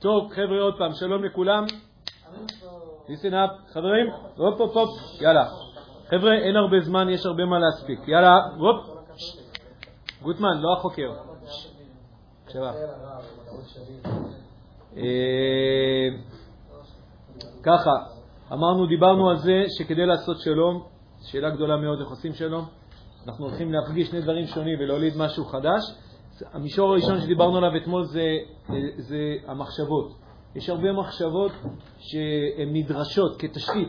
טוב, חבר'ה, עוד פעם, שלום לכולם. listen up, חברים, הופ הופ הופ, יאללה. חבר'ה, אין הרבה זמן, יש הרבה מה להספיק. יאללה, הופ. גוטמן, לא החוקר. שבע. אה, ככה, אמרנו, דיברנו על זה שכדי לעשות שלום, שאלה גדולה מאוד איך עושים שלום, אנחנו הולכים להפגיש שני דברים שונים ולהוליד משהו חדש. המישור הראשון שדיברנו עליו אתמול זה, זה המחשבות. יש הרבה מחשבות שהן נדרשות כתשתית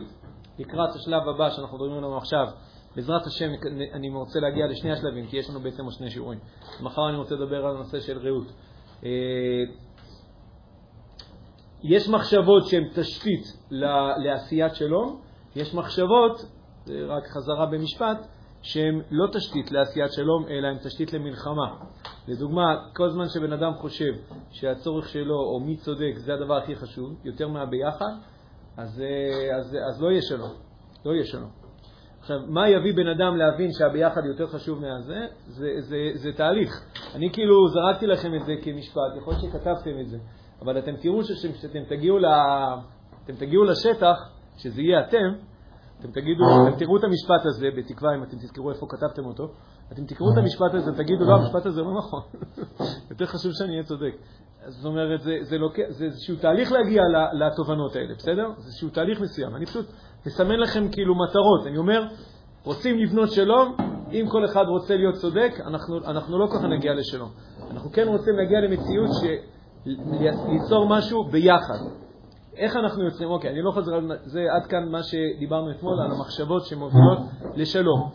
לקראת השלב הבא שאנחנו מדברים עליו עכשיו. בעזרת השם אני רוצה להגיע לשני השלבים, כי יש לנו בעצם עוד שני שיעורים. מחר אני רוצה לדבר על הנושא של רעות. אה, יש מחשבות שהן תשתית לעשיית שלום, יש מחשבות, זה רק חזרה במשפט, שהן לא תשתית לעשיית שלום, אלא הן תשתית למלחמה. לדוגמה, כל זמן שבן אדם חושב שהצורך שלו או מי צודק זה הדבר הכי חשוב, יותר מהביחד, אז, אה, אז, אז לא יהיה שלום. לא יהיה שלום. עכשיו, מה יביא בן אדם להבין שהביחד יותר חשוב מהזה? זה, זה, זה תהליך. אני כאילו זרקתי לכם את זה כמשפט, יכול להיות שכתבתם את זה, אבל אתם תראו שכשאתם תגיעו, תגיעו לשטח, שזה יהיה אתם, אתם תגידו, אתם תראו את המשפט הזה, בתקווה אם אתם תזכרו איפה כתבתם אותו, אתם תקראו את המשפט הזה ותגידו, לא, המשפט הזה לא נכון, יותר חשוב שאני אהיה צודק. זאת אומרת, זה, זה, לוק... זה איזשהו תהליך להגיע לתובנות האלה, בסדר? זה איזשהו תהליך מסוים. אני פשוט מסמן לכם כאילו מטרות. אני אומר, רוצים לבנות שלום, אם כל אחד רוצה להיות צודק, אנחנו, אנחנו לא ככה נגיע לשלום. אנחנו כן רוצים להגיע למציאות של ליצור משהו ביחד. איך אנחנו יוצרים? אוקיי, אני לא חוזר על זה, עד כאן מה שדיברנו אתמול, על המחשבות שמובילות לשלום.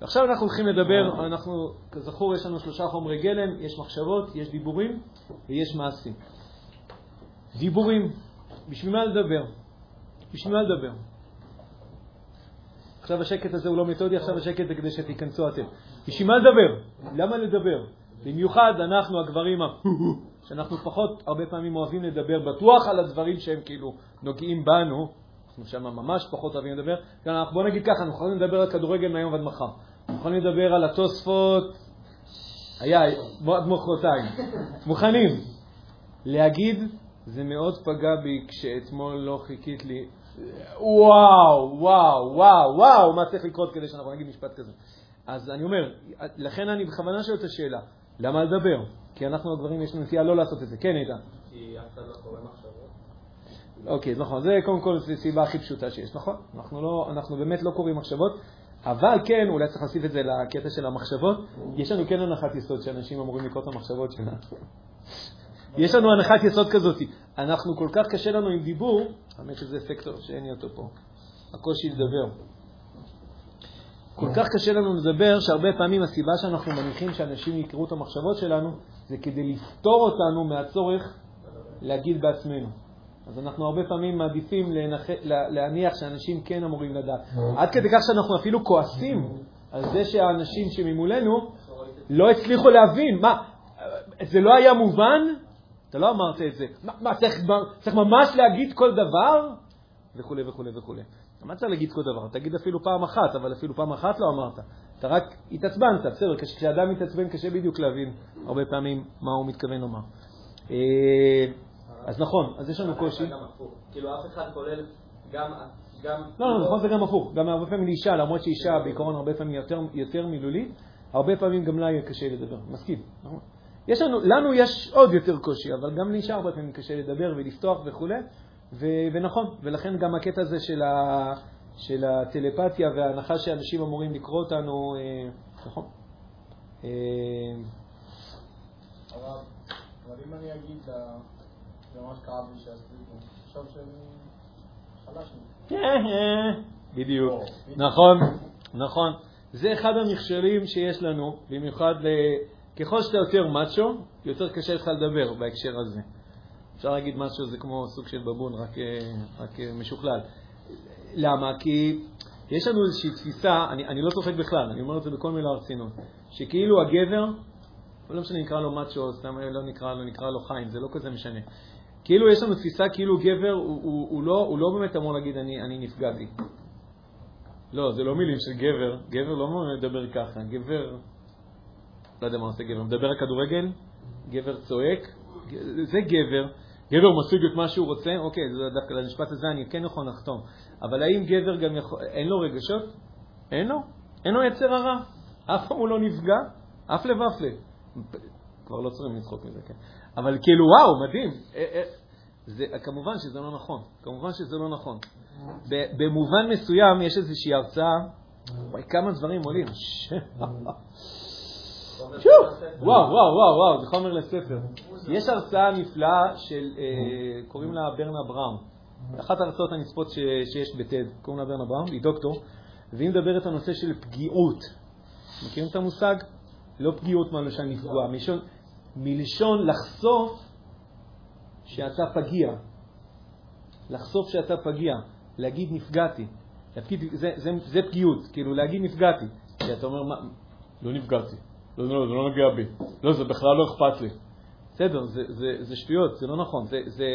עכשיו אנחנו הולכים לדבר, אנחנו, כזכור, יש לנו שלושה חומרי גלם, יש מחשבות, יש דיבורים ויש מעשים. דיבורים, בשביל מה לדבר? בשביל מה לדבר? עכשיו השקט הזה הוא לא מתודי, עכשיו השקט זה כדי שתיכנסו אתם. בשביל מה לדבר? למה לדבר? במיוחד אנחנו הגברים ה... שאנחנו פחות הרבה פעמים אוהבים לדבר בטוח על הדברים שהם כאילו נוגעים בנו, אנחנו שם ממש פחות אוהבים לדבר. בוא נגיד ככה, אנחנו יכולים לדבר על כדורגל מהיום ועד מחר. אנחנו יכולים לדבר על התוספות, היה, עד מחרתיים. מוכנים. להגיד, זה מאוד פגע בי כשאתמול לא חיכית לי. וואו, וואו, וואו, וואו, מה צריך לקרות כדי שאנחנו נגיד משפט כזה. אז אני אומר, לכן אני בכוונה שואל את השאלה, למה לדבר? כי אנחנו הגברים יש לנו נטייה לא לעשות את זה. כן, איתן. כי אף אחד לא קורא מחשבות. אוקיי, נכון, זה קודם כל הסיבה הכי פשוטה שיש, נכון? אנחנו, לא, אנחנו באמת לא קוראים מחשבות, אבל כן, אולי צריך להוסיף את זה לקטע של המחשבות, יש לנו כן הנחת יסוד שאנשים אמורים לקרוא את המחשבות שלנו. יש לנו הנחת יסוד כזאת, אנחנו כל כך קשה לנו עם דיבור, האמת שזה אפקטור שאין לי אותו פה, הקושי לדבר. כל כך קשה לנו לדבר, שהרבה פעמים הסיבה שאנחנו מניחים שאנשים יקראו את המחשבות שלנו, זה כדי לפתור אותנו מהצורך להגיד בעצמנו. אז אנחנו הרבה פעמים מעדיפים להנח... להניח שאנשים כן אמורים לדעת. עד כדי כך שאנחנו אפילו כועסים על זה שהאנשים שממולנו לא הצליחו להבין. מה, זה לא היה מובן? אתה לא אמרת את זה. מה, מה צריך, צריך ממש להגיד כל דבר? וכו' וכו' וכו'. מה צריך להגיד כל דבר? תגיד אפילו פעם אחת, אבל אפילו פעם אחת לא אמרת. אתה רק התעצבנת, בסדר, כשאדם מתעצבן קשה בדיוק להבין הרבה פעמים מה הוא מתכוון לומר. אה, אז נכון, אז יש לנו קושי. כאילו אף אחד כולל גם... לא, לא, נכון, זה גם הפוך. גם הרבה פעמים לאישה, למרות שאישה בעיקרון הרבה פעמים יותר, מילולית, הרבה פעמים גם לה יהיה קשה לדבר. מסכים, נכון? יש לנו, לנו יש עוד יותר קושי, אבל גם לאישה הרבה פעמים קשה לדבר ולפתוח וכולי, ונכון, ולכן גם הקטע הזה של, ה, של הטלפתיה וההנחה שאנשים אמורים לקרוא אותנו, אה, נכון. אה, אבל אם אני אגיד זה ממש כאב לי שהסליפו. עכשיו שאני חלש בדיוק. נכון, נכון. זה אחד המכשולים שיש לנו, במיוחד ככל שאתה יותר מאצ'ו, יותר קשה לך לדבר בהקשר הזה. אפשר להגיד משהו, זה כמו סוג של בבון, רק, רק משוכלל. למה? כי יש לנו איזושהי תפיסה, אני, אני לא צוחק בכלל, אני אומר את זה בכל מילה הרצינות, שכאילו הגבר, לא משנה נקרא לו מאצ'ו, סתם לא נקרא לו, נקרא לו חיים, זה לא כזה משנה. כאילו יש לנו תפיסה כאילו גבר הוא, הוא, הוא, לא, הוא לא באמת אמור להגיד אני, אני נפגע בי. לא, זה לא מילים של גבר, גבר לא אמור לדבר ככה, גבר, לא יודע מה עושה גבר, מדבר על כדורגל, גבר צועק, זה גבר, גבר משיג את מה שהוא רוצה, אוקיי, זה דווקא למשפט הזה אני כן יכול לחתום. אבל האם גבר גם יכול, אין לו רגשות? אין לו. אין לו יצר הרע. אף פעם הוא לא נפגע, אף לבפלה. כבר לא צריכים לצחוק מזה, כן. אבל כאילו, וואו, מדהים. אה, אה, זה, כמובן שזה לא נכון. כמובן שזה לא נכון. במובן מסוים יש איזושהי הרצאה, וואי, כמה דברים עולים. וואו, וואו, וואו, וואו, זה חומר לספר. יש הרצאה נפלאה של, אה, קוראים לה ברנה בראון. אחת ההרצאות הנצפות שיש בטד, קוראים לה ברנה בראון, היא דוקטור, והיא מדברת על נושא של פגיעות. מכירים את המושג? לא פגיעות מלשון לפגוע, מלשון, מלשון לחשוף שאתה פגיע. לחשוף שאתה פגיע, להגיד נפגעתי. להפקיד, זה, זה, זה פגיעות, כאילו להגיד נפגעתי. כי אתה אומר, מה, לא נפגעתי. לא, לא, זה לא נוגע בי. לא, זה בכלל לא אכפת לי. בסדר, זה, זה, זה שטויות, זה לא נכון. זה, זה,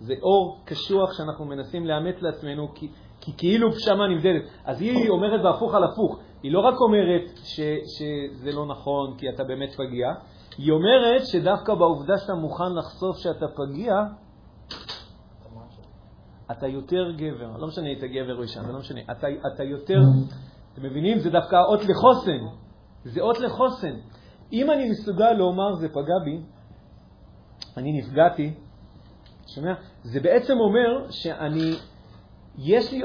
זה אור קשוח שאנחנו מנסים לאמץ לעצמנו, כי, כי כאילו פשמה נמדדת. אז היא אומרת בהפוך על הפוך. היא לא רק אומרת ש, שזה לא נכון כי אתה באמת פגיע, היא אומרת שדווקא בעובדה שאתה מוכן לחשוף שאתה פגיע, אתה יותר גבר. לא משנה אם אתה גבר או אישה, זה לא משנה. אתה, אתה יותר, אתם מבינים? זה דווקא אות לחוסן. זה אות לחוסן. אם אני מסוגל לומר זה פגע בי, אני נפגעתי, שומע? זה בעצם אומר שאני, יש לי,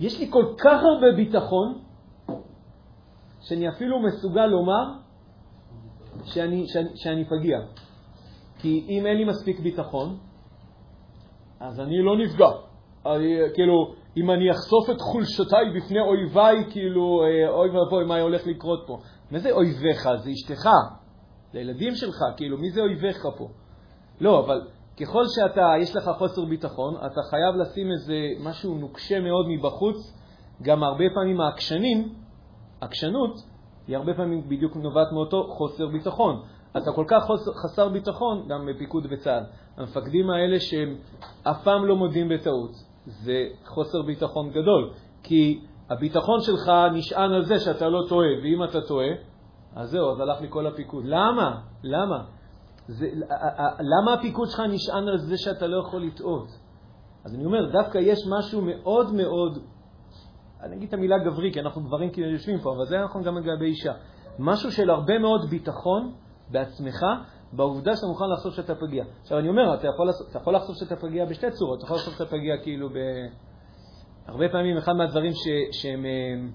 יש לי כל כך הרבה ביטחון, שאני אפילו מסוגל לומר שאני, שאני, שאני פגיע. כי אם אין לי מספיק ביטחון, אז אני לא נפגע. אני, כאילו, אם אני אחשוף את חולשותיי בפני אויביי, כאילו, אה, אוי ואבוי, מה הולך לקרות פה? מה זה אויביך? זה אשתך, זה הילדים שלך, כאילו, מי זה אויביך פה? לא, אבל ככל שאתה, יש לך חוסר ביטחון, אתה חייב לשים איזה משהו נוקשה מאוד מבחוץ. גם הרבה פעמים העקשנים, עקשנות, היא הרבה פעמים בדיוק נובעת מאותו חוסר ביטחון. אתה כל כך חוסר, חסר ביטחון, גם בפיקוד בצה"ל. המפקדים האלה שהם אף פעם לא מודים בטעות, זה חוסר ביטחון גדול. כי הביטחון שלך נשען על זה שאתה לא טועה, ואם אתה טועה, אז זהו, אז הלך לי כל הפיקוד. למה? למה? זה, למה הפיקוד שלך נשען על זה שאתה לא יכול לטעות? אז אני אומר, דווקא יש משהו מאוד מאוד, אני אגיד את המילה גברי, כי אנחנו גברים כאילו יושבים פה, אבל זה נכון גם לגבי אישה. משהו של הרבה מאוד ביטחון בעצמך, בעובדה שאתה מוכן לחשוף שאתה פגיע. עכשיו, אני אומר, אתה יכול, אתה יכול לחשוף שאתה פגיע בשתי צורות. אתה יכול לחשוף שאתה פגיע כאילו ב... הרבה פעמים אחד מהדברים ש... שהם... אה,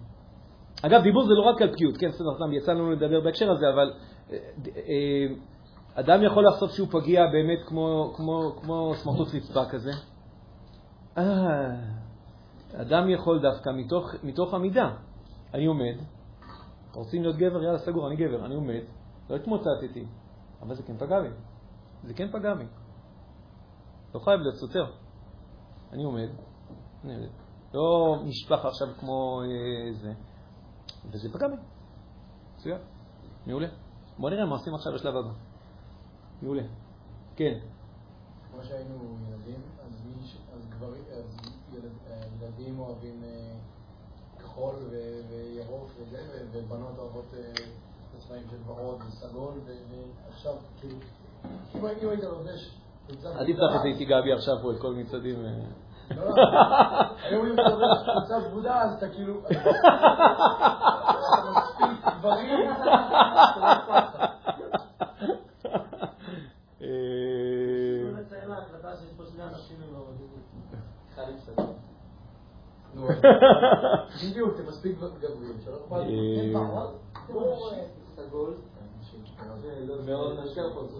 אגב, דיבור זה לא רק על פגיעות, כן, בסדר, סתם, יצא לנו לדבר בהקשר הזה, אבל אה, אה, אדם יכול לחשוף שהוא פגיע באמת כמו, כמו, כמו סמרטוט רצפה כזה. אדם יכול דווקא מתוך, מתוך עמידה. אני עומד, רוצים להיות גבר? יאללה, סגור, אני גבר, אני עומד, לא התמוטטתי, אבל זה כן פגע בי. זה כן פגע בי. לא חייב להיות סותר. אני עומד, אני עומד. לא נשפך עכשיו כמו אה, זה, וזה פגע בי. מצוין, מעולה. בוא נראה מה עושים עכשיו בשלב הבא. מעולה. כן. כמו שהיינו ילדים, אז, מיש, אז, גבר, אז ילד, ילדים אוהבים אה, כחול ו, וירוק וזה, ובנות אוהבות אה, צבעים של ורוד וסגול, ועכשיו, כאילו, אם היית לובש... אל תפתח את זה איתי גבי עכשיו פה את כל מצעדים. לא, לא. היום אם אתה לובש חולצה ורודה, אז אתה כאילו... אתה מספיק דברים, בדיוק, מספיק גברים, שלא אכפת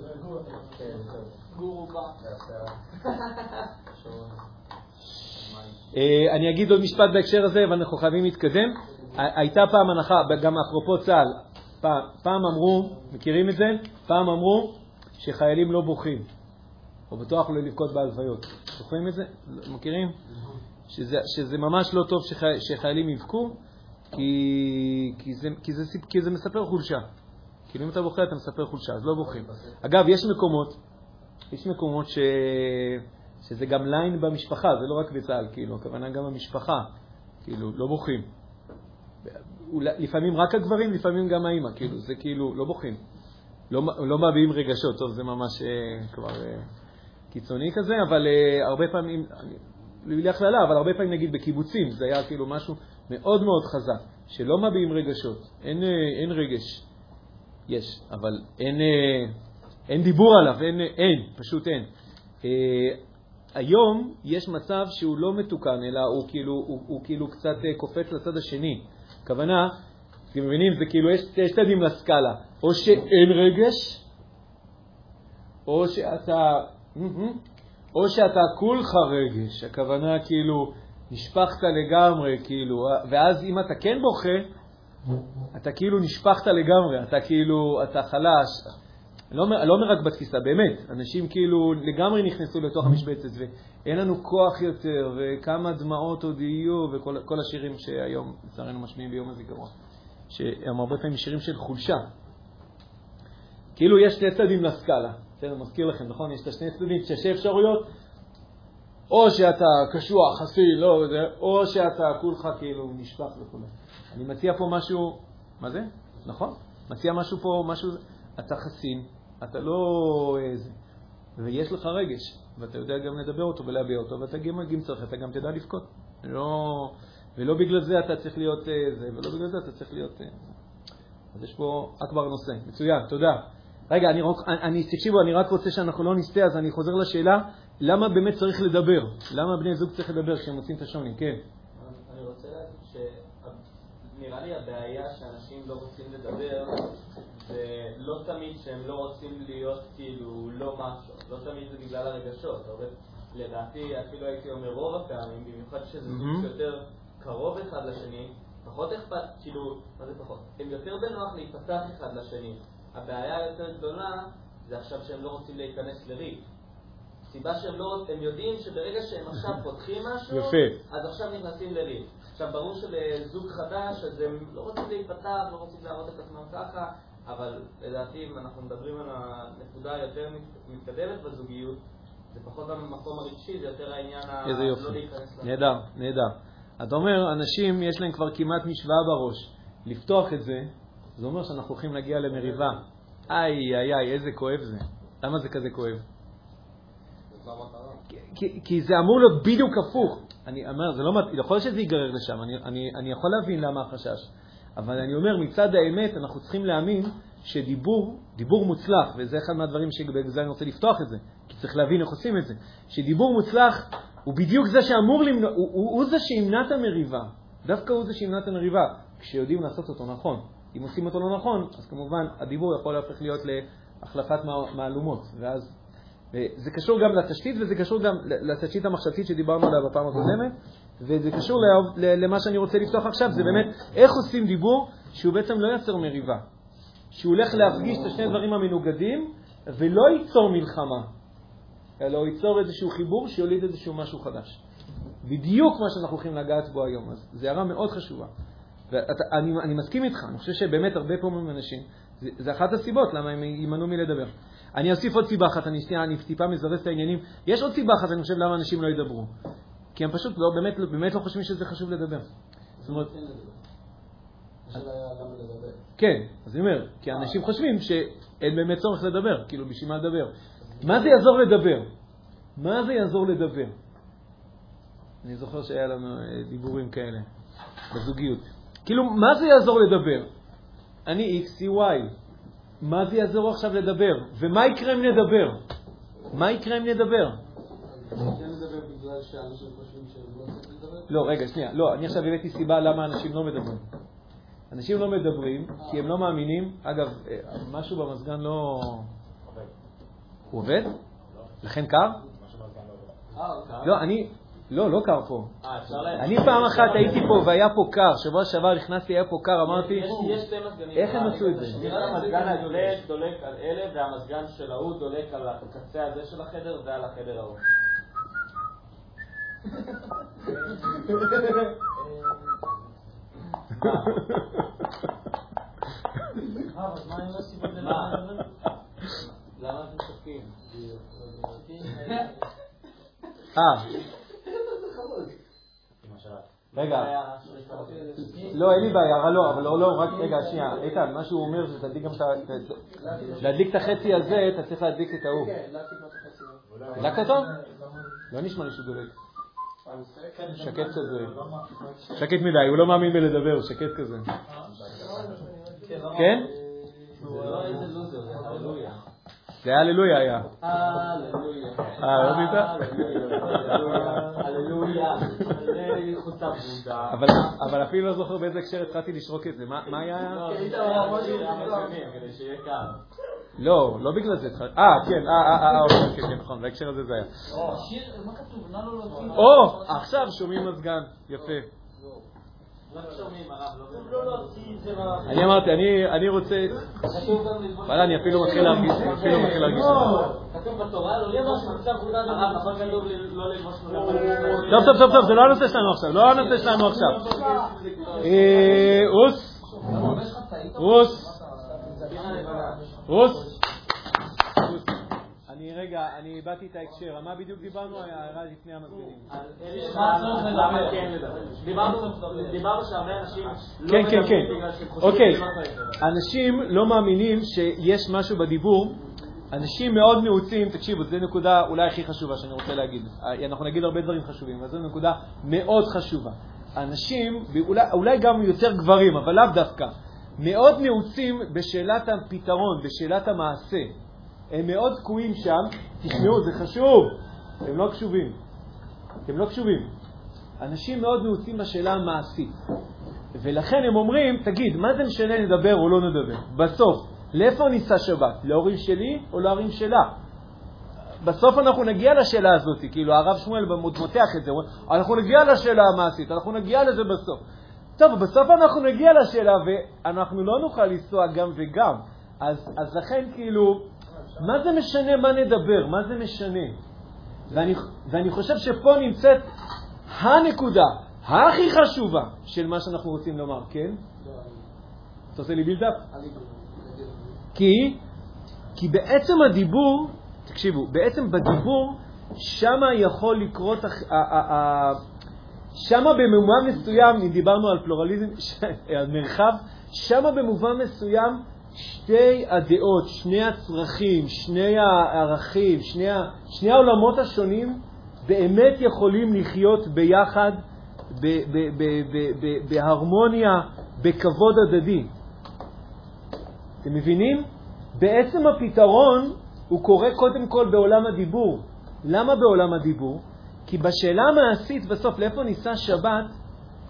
אני אגיד עוד משפט בהקשר הזה, ואנחנו חייבים להתקדם. הייתה פעם הנחה, גם אפרופו צה"ל, פעם אמרו, מכירים את זה? פעם אמרו שחיילים לא בוכים, או בטוח לא לבכות בהלוויות. זוכרים את זה? מכירים? שזה, שזה ממש לא טוב שחי, שחיילים יבכו, כי, כי, זה, כי, זה, כי זה מספר חולשה. כאילו אם אתה בוכה אתה מספר חולשה, אז לא בוכים. אגב, יש מקומות, יש מקומות ש, שזה גם ליין במשפחה, זה לא רק בצה"ל, כאילו, הכוונה גם במשפחה, כאילו, לא בוכים. לפעמים רק הגברים, לפעמים גם האימא, כאילו, זה כאילו, לא בוכים. לא, לא מביעים רגשות, טוב, זה ממש אה, כבר... אה, קיצוני כזה, אבל uh, הרבה פעמים, אני, בלי הכללה, אבל הרבה פעמים נגיד בקיבוצים, זה היה כאילו משהו מאוד מאוד חזק, שלא מביעים רגשות, אין, uh, אין רגש. יש, אבל אין, uh, אין דיבור עליו, אין, אין, פשוט אין. Uh, היום יש מצב שהוא לא מתוקן, אלא הוא כאילו, הוא, הוא כאילו קצת uh, קופץ לצד השני. הכוונה, אתם מבינים, זה כאילו, יש צדדים לסקאלה. או שאין רגש, או שאתה, או שאתה כולך רגש, הכוונה כאילו, נשפכת לגמרי, כאילו, ואז אם אתה כן בוכה, אתה כאילו נשפכת לגמרי, אתה כאילו, אתה חלש. לא, לא אומר רק בתפיסה, באמת, אנשים כאילו לגמרי נכנסו לתוך המשבצת, ואין לנו כוח יותר, וכמה דמעות עוד יהיו, וכל השירים שהיום, לצערנו, משמיעים ביום הזיכרון, שהם הרבה פעמים שירים של חולשה. כאילו יש שני צדדים לסקאלה, בסדר, מזכיר לכם, נכון? יש את השני צדדים, שתי אפשרויות, או שאתה קשוח, חסי, לא, או שאתה כולך כאילו נשפך וכו'. אני מציע פה משהו, מה זה? נכון? מציע משהו פה, משהו, אתה חסין, אתה לא איזה, ויש לך רגש, ואתה יודע גם לדבר אותו ולהביע אותו, ואתה גם, אם צריך, אתה גם תדע לבכות. לא, ולא בגלל זה אתה צריך להיות זה, ולא בגלל זה אתה צריך להיות... אז יש פה אכבר נושא. מצוין, תודה. רגע, אני, אני, תקשיבו, אני רק רוצה שאנחנו לא נסטה, אז אני חוזר לשאלה, למה באמת צריך לדבר? למה בני זוג צריך לדבר כשהם מוצאים את השוני? כן. אני רוצה להגיד שנראה לי הבעיה שאנשים לא רוצים לדבר, זה לא תמיד שהם לא רוצים להיות כאילו לא משהו, לא תמיד זה בגלל הרגשות. הרבה, לדעתי, אפילו הייתי אומר רוב הפעמים, במיוחד שזה זוג שיותר קרוב אחד לשני, פחות אכפת, כאילו, מה זה פחות? הם יותר בנוח להיפתח אחד לשני. הבעיה היותר גדולה זה עכשיו שהם לא רוצים להיכנס לריב. הסיבה שהם לא, הם יודעים שברגע שהם עכשיו פותחים משהו, יפה. אז עכשיו נכנסים לריב. עכשיו, ברור שלזוג חדש, אז הם לא רוצים להיפתח, לא רוצים להראות את עצמם ככה, אבל לדעתי, אם אנחנו מדברים על הנקודה היותר מתקדמת בזוגיות, זה פחות המקום הרגשי, זה יותר העניין ה... איזה יופי. לא. נהדר, נהדר. אתה אומר, אנשים, יש להם כבר כמעט משוואה בראש. לפתוח את זה, זה אומר שאנחנו הולכים להגיע למריבה. איי, איי, איי, איזה כואב זה. למה זה כזה כואב? כי, כי זה אמור להיות בדיוק הפוך. אני אומר, זה לא, יכול להיות שזה ייגרר לשם, אני, אני, אני יכול להבין למה החשש. אבל אני אומר, מצד האמת, אנחנו צריכים להאמין שדיבור, דיבור מוצלח, וזה אחד מהדברים שבגלל אני רוצה לפתוח את זה, כי צריך להבין איך עושים את זה, שדיבור מוצלח הוא בדיוק זה שאמור למנוע, הוא, הוא, הוא זה שימנע את המריבה. דווקא הוא זה שימנע את המריבה, כשיודעים לעשות אותו נכון. אם עושים אותו לא נכון, אז כמובן הדיבור יכול להפך להיות להחלפת מהלומות, ואז... זה קשור גם לתשתית וזה קשור גם לתשתית המחשבתית שדיברנו עליה בפעם הקודמת, וזה קשור למה שאני רוצה לפתוח עכשיו, זה באמת איך עושים דיבור שהוא בעצם לא ייצר מריבה, שהוא הולך להפגיש את השני דברים המנוגדים ולא ייצור מלחמה, אלא הוא ייצור איזשהו חיבור שיוליד איזשהו משהו חדש. בדיוק מה שאנחנו הולכים לגעת בו היום. אז זו הערה מאוד חשובה. ואני אני מסכים איתך, אני חושב שבאמת הרבה פעמים אנשים, זה, זה אחת הסיבות למה הם יימנעו מלדבר. אני אוסיף עוד סיבה אחת, אני, שנייה, אני טיפה מזרז את העניינים. יש עוד סיבה אחת, אני חושב, למה אנשים לא ידברו. כי הם פשוט לא, באמת, באמת לא חושבים שזה חשוב לדבר. זאת אומרת... כן, אז אני אומר, כי אנשים חושבים שאין באמת צורך לדבר, כאילו, בשביל מה לדבר? מה זה יעזור לדבר? מה זה יעזור לדבר? אני זוכר שהיה לנו אה, דיבורים כאלה בזוגיות. כאילו, מה זה יעזור לדבר? אני X, היא Y. מה זה יעזור עכשיו לדבר? ומה יקרה אם נדבר? מה יקרה אם נדבר? לא, רגע, שנייה. לא, אני עכשיו הבאתי סיבה למה אנשים לא מדברים. אנשים לא מדברים כי הם לא מאמינים. אגב, אה, משהו במזגן לא... הוא עובד? לכן קר? לא, אני... לא, לא קר פה. אה, אני פעם אחת הייתי פה והיה פה קר, שבוע שעבר נכנסתי, היה פה קר, אמרתי. איך הם עשו את זה? המזגן הדולק דולק על אלה, והמזגן של ההוא דולק על הקצה הזה של החדר ועל החדר ההוא. למה אתם צוחקים? אה. רגע, לא, אין לי בעיה, לא, אבל לא, לא, רק רגע, שנייה, איתן, מה שהוא אומר זה תדליק גם את ה... להדליק את החצי הזה, אתה צריך להדליק את ההוא. הדלקת אותו? לא נשמע לי שהוא דולק. שקט כזה. שקט מדי, הוא לא מאמין בלדבר, שקט כזה. כן? זה היה הללויה היה. הללויה. אה, לא ראית? הללויה. אבל אבל אפילו לא זוכר באיזה הקשר התחלתי לשרוק את זה. מה מה היה? כדי שיהיה קל. לא, לא בגלל זה התחלתי. אה, כן, אה, אה, אה, אוקיי, כן, כן, נכון, בהקשר הזה זה היה. שיר, מה כתוב? נא לא להוציא. או, עכשיו שומעים מזגן, יפה. רק שומעים, הרב, לא להוציא את זה מה... אני אמרתי, אני- אני רוצה... וואלה, אני אפילו מתחיל להרגיש, אני אפילו מתחיל להרגיש. כתוב בתורה, לא ללבוש מצב כולנו... הרב, נכון כתוב לא ללבוש טוב, טוב, טוב, טוב, זה לא הנושא שלנו עכשיו, לא הנושא שלנו עכשיו. אה, רוס, רוס, רוס. רגע, אני איבדתי את ההקשר, מה בדיוק דיברנו? ההערה לפני המזגנים. דיברנו שהרבה אנשים לא כן, כן, כן. בגלל שהם חושבים אוקיי. צריך. אנשים לא מאמינים שיש משהו בדיבור. אנשים מאוד נעוצים, תקשיבו, זו נקודה אולי הכי חשובה שאני רוצה להגיד. אנחנו נגיד הרבה דברים חשובים, אבל זו נקודה מאוד חשובה. אנשים, ואולי, אולי גם יותר גברים, אבל לאו דווקא, מאוד נעוצים בשאלת הפתרון, בשאלת המעשה. הם מאוד תקועים שם, תשמעו, זה חשוב, הם לא קשובים. הם לא קשובים. אנשים מאוד נעוצים בשאלה המעשית. ולכן הם אומרים, תגיד, מה זה משנה נדבר או לא נדבר? בסוף, לאיפה ניסע שבת? להורים שלי או להורים שלה? בסוף אנחנו נגיע לשאלה הזאת, כאילו הרב שמואל מותח את זה, אנחנו נגיע לשאלה המעשית, אנחנו נגיע לזה בסוף. טוב, בסוף אנחנו נגיע לשאלה ואנחנו לא נוכל לנסוע גם וגם. אז, אז לכן כאילו, מה זה משנה מה נדבר? מה זה משנה? ואני, ואני חושב שפה נמצאת הנקודה הכי חשובה של מה שאנחנו רוצים לומר, כן? אתה עושה לי בילדאפ? כי, כי בעצם הדיבור, תקשיבו, בעצם בדיבור, שמה יכול לקרות, שמה במובן מסוים, אם דיברנו על פלורליזם, על מרחב, שמה במובן מסוים שתי הדעות, שני הצרכים, שני הערכים, שני, ה- שני העולמות השונים באמת יכולים לחיות ביחד בהרמוניה, בכבוד הדדי. אתם מבינים? בעצם הפתרון הוא קורה קודם כל בעולם הדיבור. למה בעולם הדיבור? כי בשאלה המעשית בסוף, לאיפה ניסע שבת,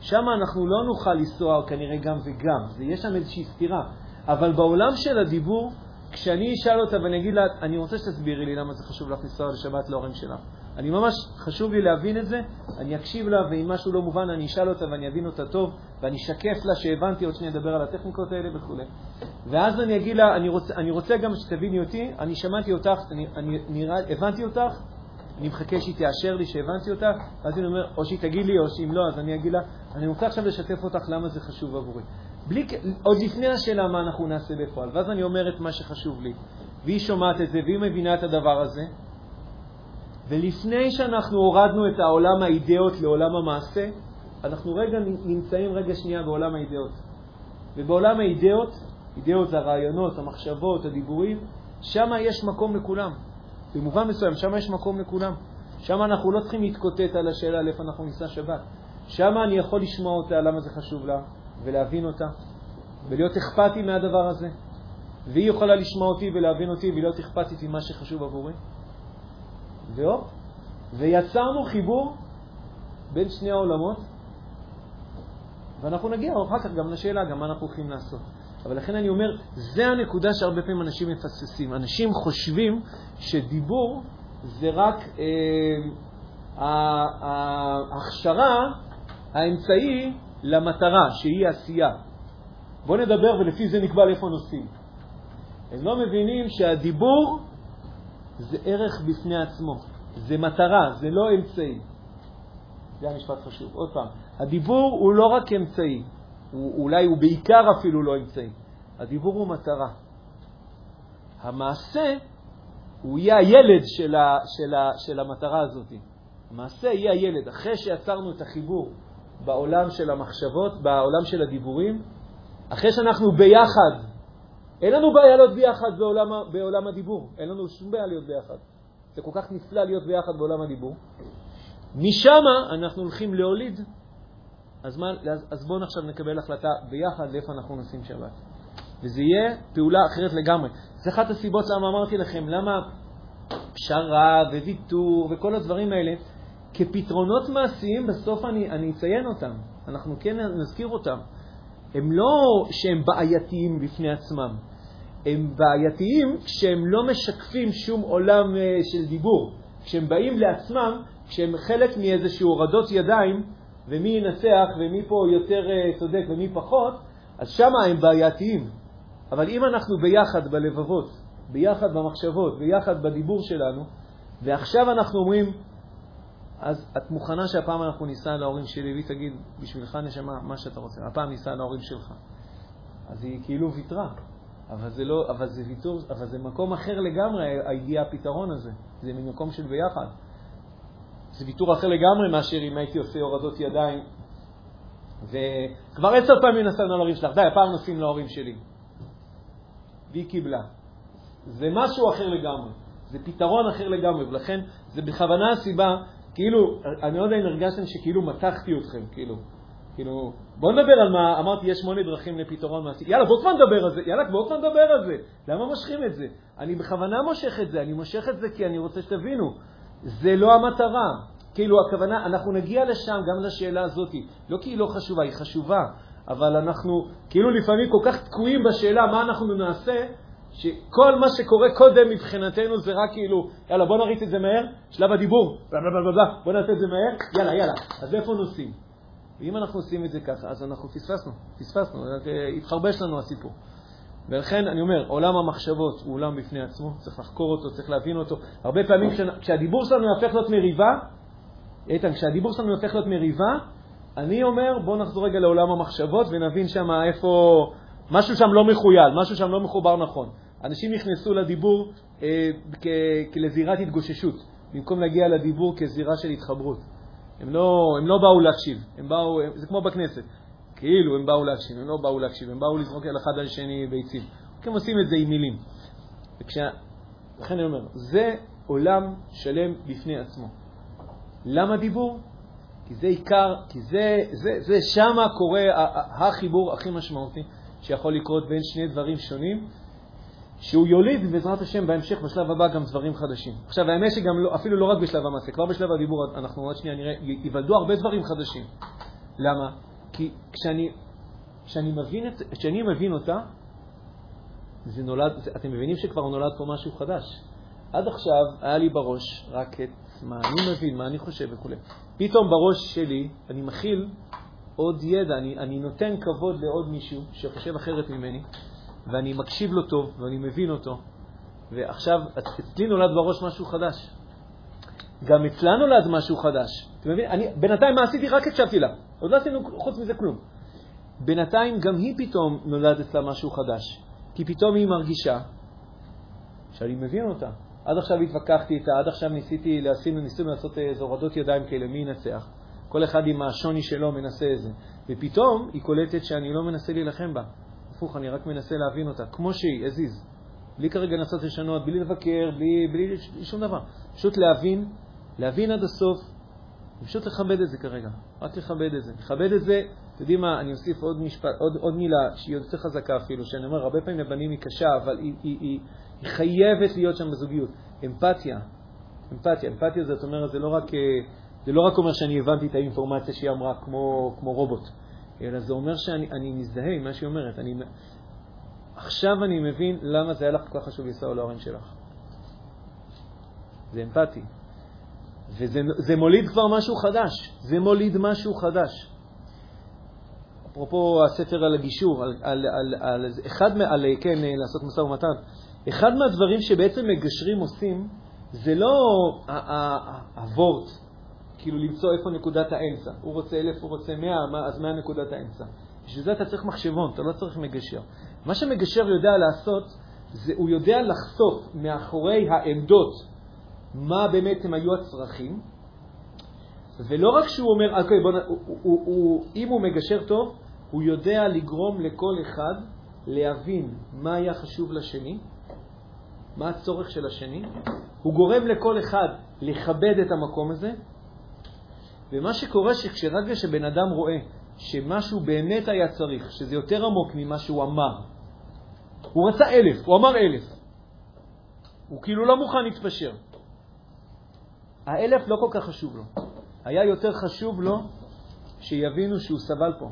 שם אנחנו לא נוכל לנסוע כנראה גם וגם, יש שם איזושהי סתירה. אבל בעולם של הדיבור, כשאני אשאל אותה ואני אגיד לה, אני רוצה שתסבירי לי למה זה חשוב לך לנסוע לשבת להורים שלך. אני ממש, חשוב לי להבין את זה, אני אקשיב לה, ואם משהו לא מובן אני אשאל אותה ואני אבין אותה טוב, ואני אשקף לה שהבנתי, עוד שניה אדבר על הטכניקות האלה וכו'. ואז אני אגיד לה, אני רוצה, אני רוצה גם שתביני אותי, אני שמעתי אותך, אני, אני נראה, הבנתי אותך, אני מחכה שהיא תאשר לי שהבנתי אותה, ואז אני אומר, או שהיא תגיד לי, או שאם לא, אז אני אגיד לה, אני רוצה עכשיו לשתף אותך למה זה חשוב עבורי. בלי, עוד לפני השאלה מה אנחנו נעשה בפועל, ואז אני אומר את מה שחשוב לי, והיא שומעת את זה, והיא מבינה את הדבר הזה, ולפני שאנחנו הורדנו את העולם האידאות לעולם המעשה, אנחנו רגע נמצאים רגע שנייה בעולם האידאות. ובעולם האידאות, אידאות זה הרעיונות, המחשבות, הדיבורים, שם יש מקום לכולם. במובן מסוים, שם יש מקום לכולם. שם אנחנו לא צריכים להתקוטט על השאלה לאיפה אנחנו ניסע שבת. שם אני יכול לשמוע אותה, למה זה חשוב לה, ולהבין אותה, ולהיות אכפתי מהדבר הזה. והיא יכולה לשמוע אותי ולהבין אותי ולהיות אכפתית ממה שחשוב עבורי. והופ, ויצרנו חיבור בין שני העולמות, ואנחנו נגיע אחר כך גם לשאלה, גם מה אנחנו הולכים לעשות. אבל לכן אני אומר, זה הנקודה שהרבה פעמים אנשים מפספסים. אנשים חושבים שדיבור זה רק אה, ההכשרה, האמצעי למטרה, שהיא עשייה. בואו נדבר ולפי זה נקבע לאיפה נוסעים. הם לא מבינים שהדיבור זה ערך בפני עצמו, זה מטרה, זה לא אמצעי. זה המשפט חשוב. עוד פעם, הדיבור הוא לא רק אמצעי, הוא, אולי הוא בעיקר אפילו לא אמצעי. הדיבור הוא מטרה. המעשה הוא יהיה הילד של, ה, של, ה, של המטרה הזאת. המעשה יהיה הילד. אחרי שיצרנו את החיבור בעולם של המחשבות, בעולם של הדיבורים, אחרי שאנחנו ביחד, אין לנו בעיה להיות ביחד בעולם, בעולם הדיבור, אין לנו שום בעיה להיות ביחד. זה כל כך נפלא להיות ביחד בעולם הדיבור. משם אנחנו הולכים להוליד. אז, מה, אז, אז בואו עכשיו נקבל החלטה ביחד לאיפה אנחנו נשים שבת. וזה יהיה פעולה אחרת לגמרי. זה אחת הסיבות למה אמרתי לכם, למה פשרה וויתור וכל הדברים האלה, כפתרונות מעשיים, בסוף אני, אני אציין אותם. אנחנו כן נזכיר אותם. הם לא שהם בעייתיים בפני עצמם, הם בעייתיים כשהם לא משקפים שום עולם אה, של דיבור. כשהם באים לעצמם, כשהם חלק מאיזשהו הורדות ידיים, ומי ינצח ומי פה יותר אה, צודק ומי פחות, אז שם הם בעייתיים. אבל אם אנחנו ביחד בלבבות, ביחד במחשבות, ביחד בדיבור שלנו, ועכשיו אנחנו אומרים, אז את מוכנה שהפעם אנחנו ניסע להורים שלי, והיא תגיד, בשבילך נשמה, מה שאתה רוצה, הפעם ניסע להורים שלך. אז היא כאילו ויתרה, אבל זה, לא, אבל זה ויתור, אבל זה מקום אחר לגמרי, הגיע הפתרון הזה. זה ממקום של ביחד. זה ויתור אחר לגמרי מאשר אם הייתי עושה הורדות ידיים. וכבר עשר פעמים נסענו להורים שלך, די, הפעם נוסעים להורים שלי. והיא קיבלה. זה משהו אחר לגמרי, זה פתרון אחר לגמרי, ולכן זה בכוונה הסיבה, כאילו, אני לא יודע אם הרגשתם שכאילו מתחתי אתכם, כאילו, כאילו, בואו נדבר על מה, אמרתי, יש שמונה דרכים לפתרון מעשי. יאללה, בואו כבר נדבר על זה, יאללה, בואו כבר נדבר על זה. למה מושכים את זה? אני בכוונה מושך את זה, אני מושך את זה כי אני רוצה שתבינו, זה לא המטרה. כאילו, הכוונה, אנחנו נגיע לשם, גם לשאלה הזאת. לא כי היא לא חשובה, היא חשובה, אבל אנחנו כאילו לפעמים כל כך תקועים בשאלה מה אנחנו נעשה, שכל מה שקורה קודם מבחינתנו זה רק כאילו, יאללה, בוא נריץ את זה מהר, שלב הדיבור, בלה בלה בלה בלה, בוא נעשה את זה מהר, יאללה, יאללה. אז איפה נוסעים? ואם אנחנו עושים את זה ככה, אז אנחנו פספסנו, פספסנו, התחרבש לנו הסיפור. ולכן אני אומר, עולם המחשבות הוא עולם בפני עצמו, צריך לחקור אותו, צריך להבין אותו. הרבה פעמים כשהדיבור שלנו יהפך להיות מריבה, איתן, כשהדיבור שלנו יהפך להיות מריבה, אני אומר, בואו נחזור רגע לעולם המחשבות ונבין שם איפה, משהו שם לא מחויל, משהו שם לא מחובר נכון. אנשים נכנסו לדיבור אה, כלזירת התגוששות, במקום להגיע לדיבור כזירה של התחברות. הם לא, הם לא באו להקשיב, הם באו, זה כמו בכנסת, כאילו הם באו להקשיב, הם לא באו להקשיב, הם באו לזרוק על אחד על שני ביצים. הם עושים את זה עם מילים. וכשה, לכן אני אומר, זה עולם שלם בפני עצמו. למה דיבור? כי זה עיקר, כי זה, זה, זה שמה קורה החיבור הכי משמעותי שיכול לקרות בין שני דברים שונים, שהוא יוליד בעזרת השם בהמשך, בשלב הבא, גם דברים חדשים. עכשיו, האמת שגם לא, אפילו לא רק בשלב המעשה, כבר בשלב הדיבור, אנחנו עוד שנייה נראה, ייוולדו הרבה דברים חדשים. למה? כי כשאני, כשאני, מבין, את, כשאני מבין אותה, זה נולד, זה, אתם מבינים שכבר נולד פה משהו חדש. עד עכשיו היה לי בראש רק את מה אני מבין, מה אני חושב וכו'. פתאום בראש שלי אני מכיל עוד ידע, אני, אני נותן כבוד לעוד מישהו שחושב אחרת ממני, ואני מקשיב לו טוב, ואני מבין אותו, ועכשיו אצלי נולד בראש משהו חדש. גם אצלה נולד משהו חדש. אתם מבינים? אני, בינתיים מה עשיתי? רק הקשבתי לה. עוד לא עשינו חוץ מזה כלום. בינתיים גם היא פתאום נולד אצלה משהו חדש. כי פתאום היא מרגישה שאני מבין אותה. עד עכשיו התווכחתי איתה, עד עכשיו ניסיתי, להשים, ניסינו לעשות איזה הורדות ידיים כאלה, מי ינצח? כל אחד עם השוני שלו מנסה איזה. ופתאום היא קולטת שאני לא מנסה להילחם בה. הפוך, אני רק מנסה להבין אותה, כמו שהיא, הזיז. בלי כרגע לנסות לשנות, בלי לבקר, בלי, בלי, בלי שום דבר. פשוט להבין, להבין עד הסוף, פשוט לכבד את זה כרגע. רק לכבד את זה. לכבד את זה, אתם יודעים מה, אני אוסיף עוד, משפט, עוד, עוד מילה שהיא יותר חזקה אפילו, שאני אומר, הרבה פעמים לבנים היא קשה, אבל היא, היא, היא, היא חייבת להיות שם בזוגיות. אמפתיה. אמפתיה. אמפתיה זאת אומרת, זה לא רק, אה, זה לא רק אומר שאני הבנתי את האינפורמציה שהיא אמרה כמו, כמו רובוט, אלא זה אומר שאני מזדהה עם מה שהיא אומרת. אני, עכשיו אני מבין למה זה היה לך כל כך חשוב לנסוע להורים שלך. זה אמפתי. וזה מוליד כבר משהו חדש. זה מוליד משהו חדש. אפרופו הספר על הגישור, על, על, על, על, אחד, על, כן, לעשות משא ומתן, אחד מהדברים שבעצם מגשרים עושים, זה לא הוורט, כאילו למצוא איפה נקודת האמצע. הוא רוצה אלף, הוא רוצה מאה, אז מה נקודת האמצע? בשביל זה אתה צריך מחשבון, אתה לא צריך מגשר. מה שמגשר יודע לעשות, זה הוא יודע לחשוף מאחורי העמדות מה באמת הם היו הצרכים, ולא רק שהוא אומר, אוקיי, בוא, הוא, הוא, הוא, הוא, אם הוא מגשר טוב, הוא יודע לגרום לכל אחד להבין מה היה חשוב לשני, מה הצורך של השני, הוא גורם לכל אחד לכבד את המקום הזה, ומה שקורה שכשרגע שבן אדם רואה שמשהו באמת היה צריך, שזה יותר עמוק ממה שהוא אמר, הוא רצה אלף, הוא אמר אלף, הוא כאילו לא מוכן להתפשר. האלף לא כל כך חשוב לו. היה יותר חשוב לו שיבינו שהוא סבל פה,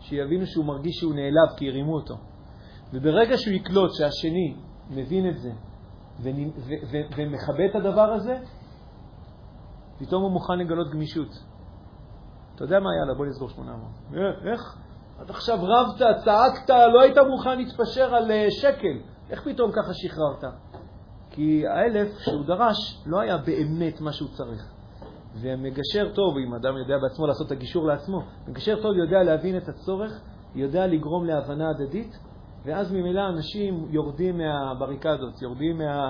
שיבינו שהוא מרגיש שהוא נעלב כי הרימו אותו. וברגע שהוא יקלוט שהשני מבין את זה ומכבד את הדבר הזה, פתאום הוא מוכן לגלות גמישות. אתה יודע מה, יאללה, בוא נסגור 800. אה, איך? עד עכשיו רבת, צעקת, לא היית מוכן להתפשר על אה, שקל. איך פתאום ככה שחררת? כי האלף שהוא דרש לא היה באמת מה שהוא צריך. ומגשר טוב, אם אדם יודע בעצמו לעשות את הגישור לעצמו, מגשר טוב יודע להבין את הצורך, יודע לגרום להבנה הדדית, ואז ממילא אנשים יורדים מהבריקדות, יורדים מה...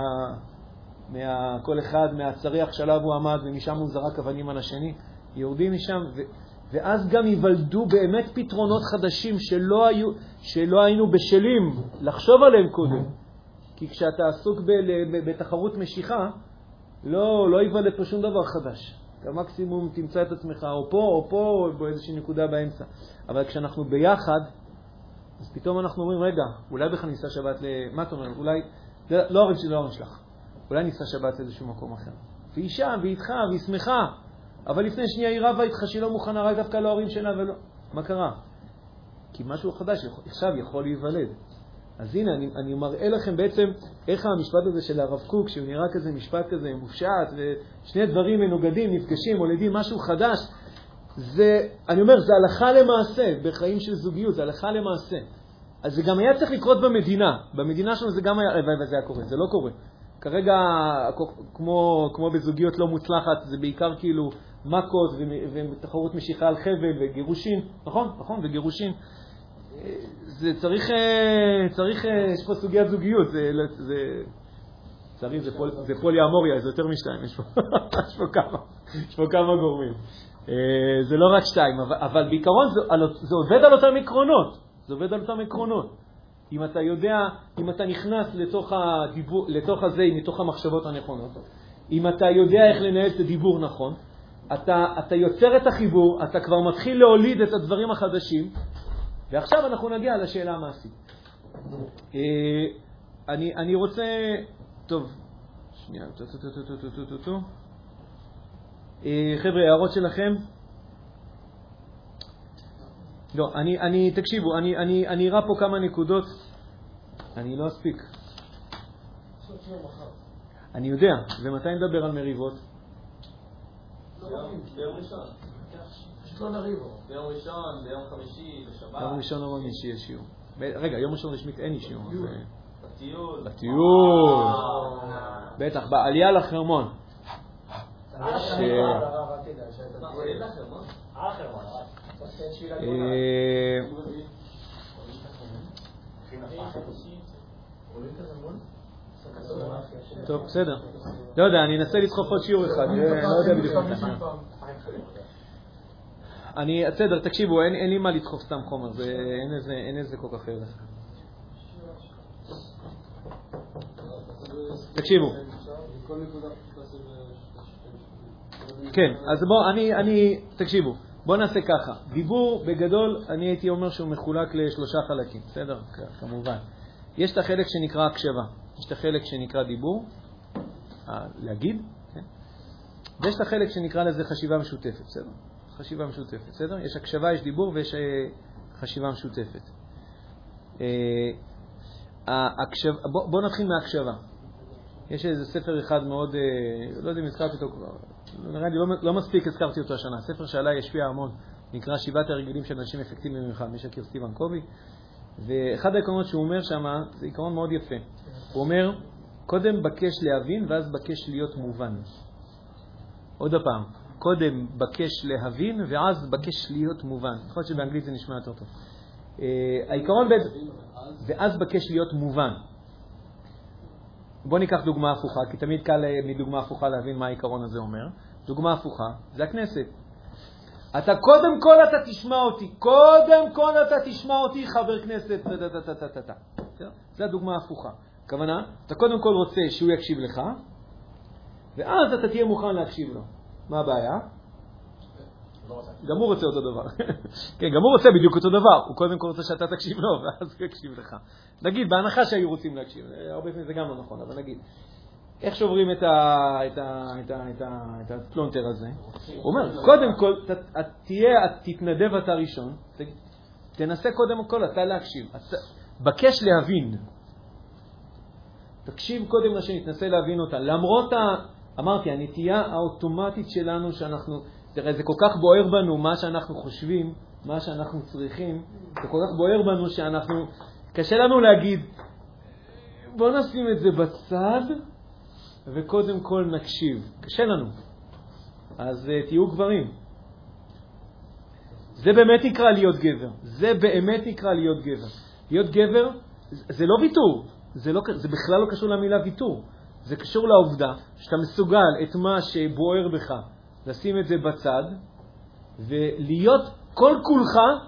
מה... כל אחד מהצריח שעליו הוא עמד ומשם הוא זרק אבנים על השני, יורדים משם, ו... ואז גם ייוולדו באמת פתרונות חדשים שלא, היו... שלא היינו בשלים לחשוב עליהם קודם. כי כשאתה עסוק ב... בתחרות משיכה, לא, לא ייוולד פה שום דבר חדש. אתה מקסימום תמצא את עצמך או פה או פה או באיזושהי נקודה באמצע. אבל כשאנחנו ביחד, אז פתאום אנחנו אומרים, רגע, אולי בכלל ניסע שבת ל... מה אתה אומר? אולי... לא ההורים שלי, לא ההורים שלך. אולי ניסע שבת לאיזשהו מקום אחר. והיא שם, והיא איתך, והיא שמחה. אבל לפני שנייה היא רבה איתך שהיא לא מוכנה, רק דווקא להורים שלה ולא... מה קרה? כי משהו חדש עכשיו יכול להיוולד. אז הנה, אני, אני מראה לכם בעצם איך המשפט הזה של הרב קוק, שהוא נראה כזה משפט כזה מופשט, ושני דברים מנוגדים, נפגשים, מולדים משהו חדש, זה, אני אומר, זה הלכה למעשה, בחיים של זוגיות, זה הלכה למעשה. אז זה גם היה צריך לקרות במדינה. במדינה שלנו זה גם היה, וזה היה קורה, זה לא קורה. כרגע, כמו, כמו בזוגיות לא מוצלחת, זה בעיקר כאילו מכות ותחרות משיכה על חבל וגירושין, נכון? נכון, וגירושין. זה צריך, אה, צריך, אה, יש פה סוגיית זוגיות, זה, זה, צריך, זה, פול, זה פוליאמוריה, זה יותר משתיים, יש פה, יש פה, כמה, יש פה כמה גורמים. אה, זה לא רק שתיים, אבל, אבל בעיקרון זה, זה עובד על אותם עקרונות, זה עובד על אותם עקרונות. אם אתה יודע, אם אתה נכנס לתוך, הדיבור, לתוך הזה, מתוך המחשבות הנכונות, אם אתה יודע איך לנהל את הדיבור נכון, אתה, אתה יוצר את החיבור, אתה כבר מתחיל להוליד את הדברים החדשים, ועכשיו אנחנו נגיע לשאלה המעשית. אה, אני, אני רוצה, טוב, שנייה, אה, חבר'ה, הערות שלכם? לא, אני, אני, תקשיבו, אני, אני, אני אראה פה כמה נקודות, אני לא אספיק. אני יודע, ומתי נדבר על מריבות? ביום ראשון. לא נריב. ביום ראשון, ביום חמישי, בשבת. יום ראשון או חמישי יש שיעור. רגע, יום ראשון רשמית אין לי שיעור. בטיול. בטיול. בטח, בעלייה לחרמון. טוב, בסדר. לא יודע, אני אנסה לסחוף עוד שיעור אחד, אני לא יודע בדיוק. אני, בסדר, תקשיבו, אין, לי מה לדחוף סתם חומר, אין, איזה, כל כך ערך. תקשיבו. כן, אז בואו, אני, תקשיבו, בואו נעשה ככה. דיבור, בגדול, אני הייתי אומר שהוא מחולק לשלושה חלקים, בסדר? כמובן. יש את החלק שנקרא הקשבה, יש את החלק שנקרא דיבור, להגיד, כן? ויש את החלק שנקרא לזה חשיבה משותפת, בסדר? חשיבה משותפת, בסדר? יש הקשבה, יש דיבור ויש אה, חשיבה משותפת. אה. בוא, בוא נתחיל מההקשבה. יש איזה ספר אחד מאוד, אה, לא יודע אם הזכרתי אותו כבר, נראה לי לא, לא מספיק הזכרתי אותו השנה, ספר שעליי השפיע המון, נקרא שבעת הרגילים של אנשים אפקטיביים ממך, מי שכיר סטיבן קובי, ואחד העקרונות שהוא אומר שם, זה עיקרון מאוד יפה. הוא אומר, קודם בקש להבין ואז בקש להיות מובן. עוד פעם, קודם בקש להבין ואז בקש להיות מובן. יכול להיות שבאנגלית זה נשמע יותר טוב. Uh, העיקרון ב... ואז בקש להיות מובן. בואו ניקח דוגמה הפוכה, כי תמיד קל אה, מדוגמה הפוכה להבין מה העיקרון הזה אומר. דוגמה הפוכה זה הכנסת. אתה קודם כל אתה תשמע אותי, קודם כל אתה תשמע אותי חבר כנסת, זה הדוגמה ההפוכה. הכוונה, אתה קודם כל רוצה שהוא יקשיב לך, ואז אתה תהיה מוכן להקשיב לו. מה הבעיה? גם הוא רוצה אותו דבר. כן, גם הוא רוצה בדיוק אותו דבר. הוא קודם כל רוצה שאתה תקשיב לו, ואז הוא יקשיב לך. נגיד, בהנחה שהיו רוצים להקשיב. הרבה פעמים זה גם לא נכון, אבל נגיד. איך שוברים את, ה, את, ה, את, ה, את, הפלונטר הזה? הוא אומר, קודם כל, תהיה, תתנדב אתה ראשון, תנסה קודם כל אתה להקשיב. בקש להבין. תקשיב קודם לשני, תנסה להבין אותה. למרות, ה, אמרתי, הנטייה האוטומטית שלנו שאנחנו, תראה, זה כל כך בוער בנו מה שאנחנו חושבים, מה שאנחנו צריכים, זה כל כך בוער בנו שאנחנו, קשה לנו להגיד, בוא נשים את זה בצד וקודם כל נקשיב. קשה לנו. אז uh, תהיו גברים. זה באמת נקרא להיות גבר. זה באמת נקרא להיות גבר. להיות גבר זה לא ויתור, זה, לא, זה בכלל לא קשור למילה ויתור. זה קשור לעובדה שאתה מסוגל את מה שבוער בך, לשים את זה בצד, ולהיות כל כולך,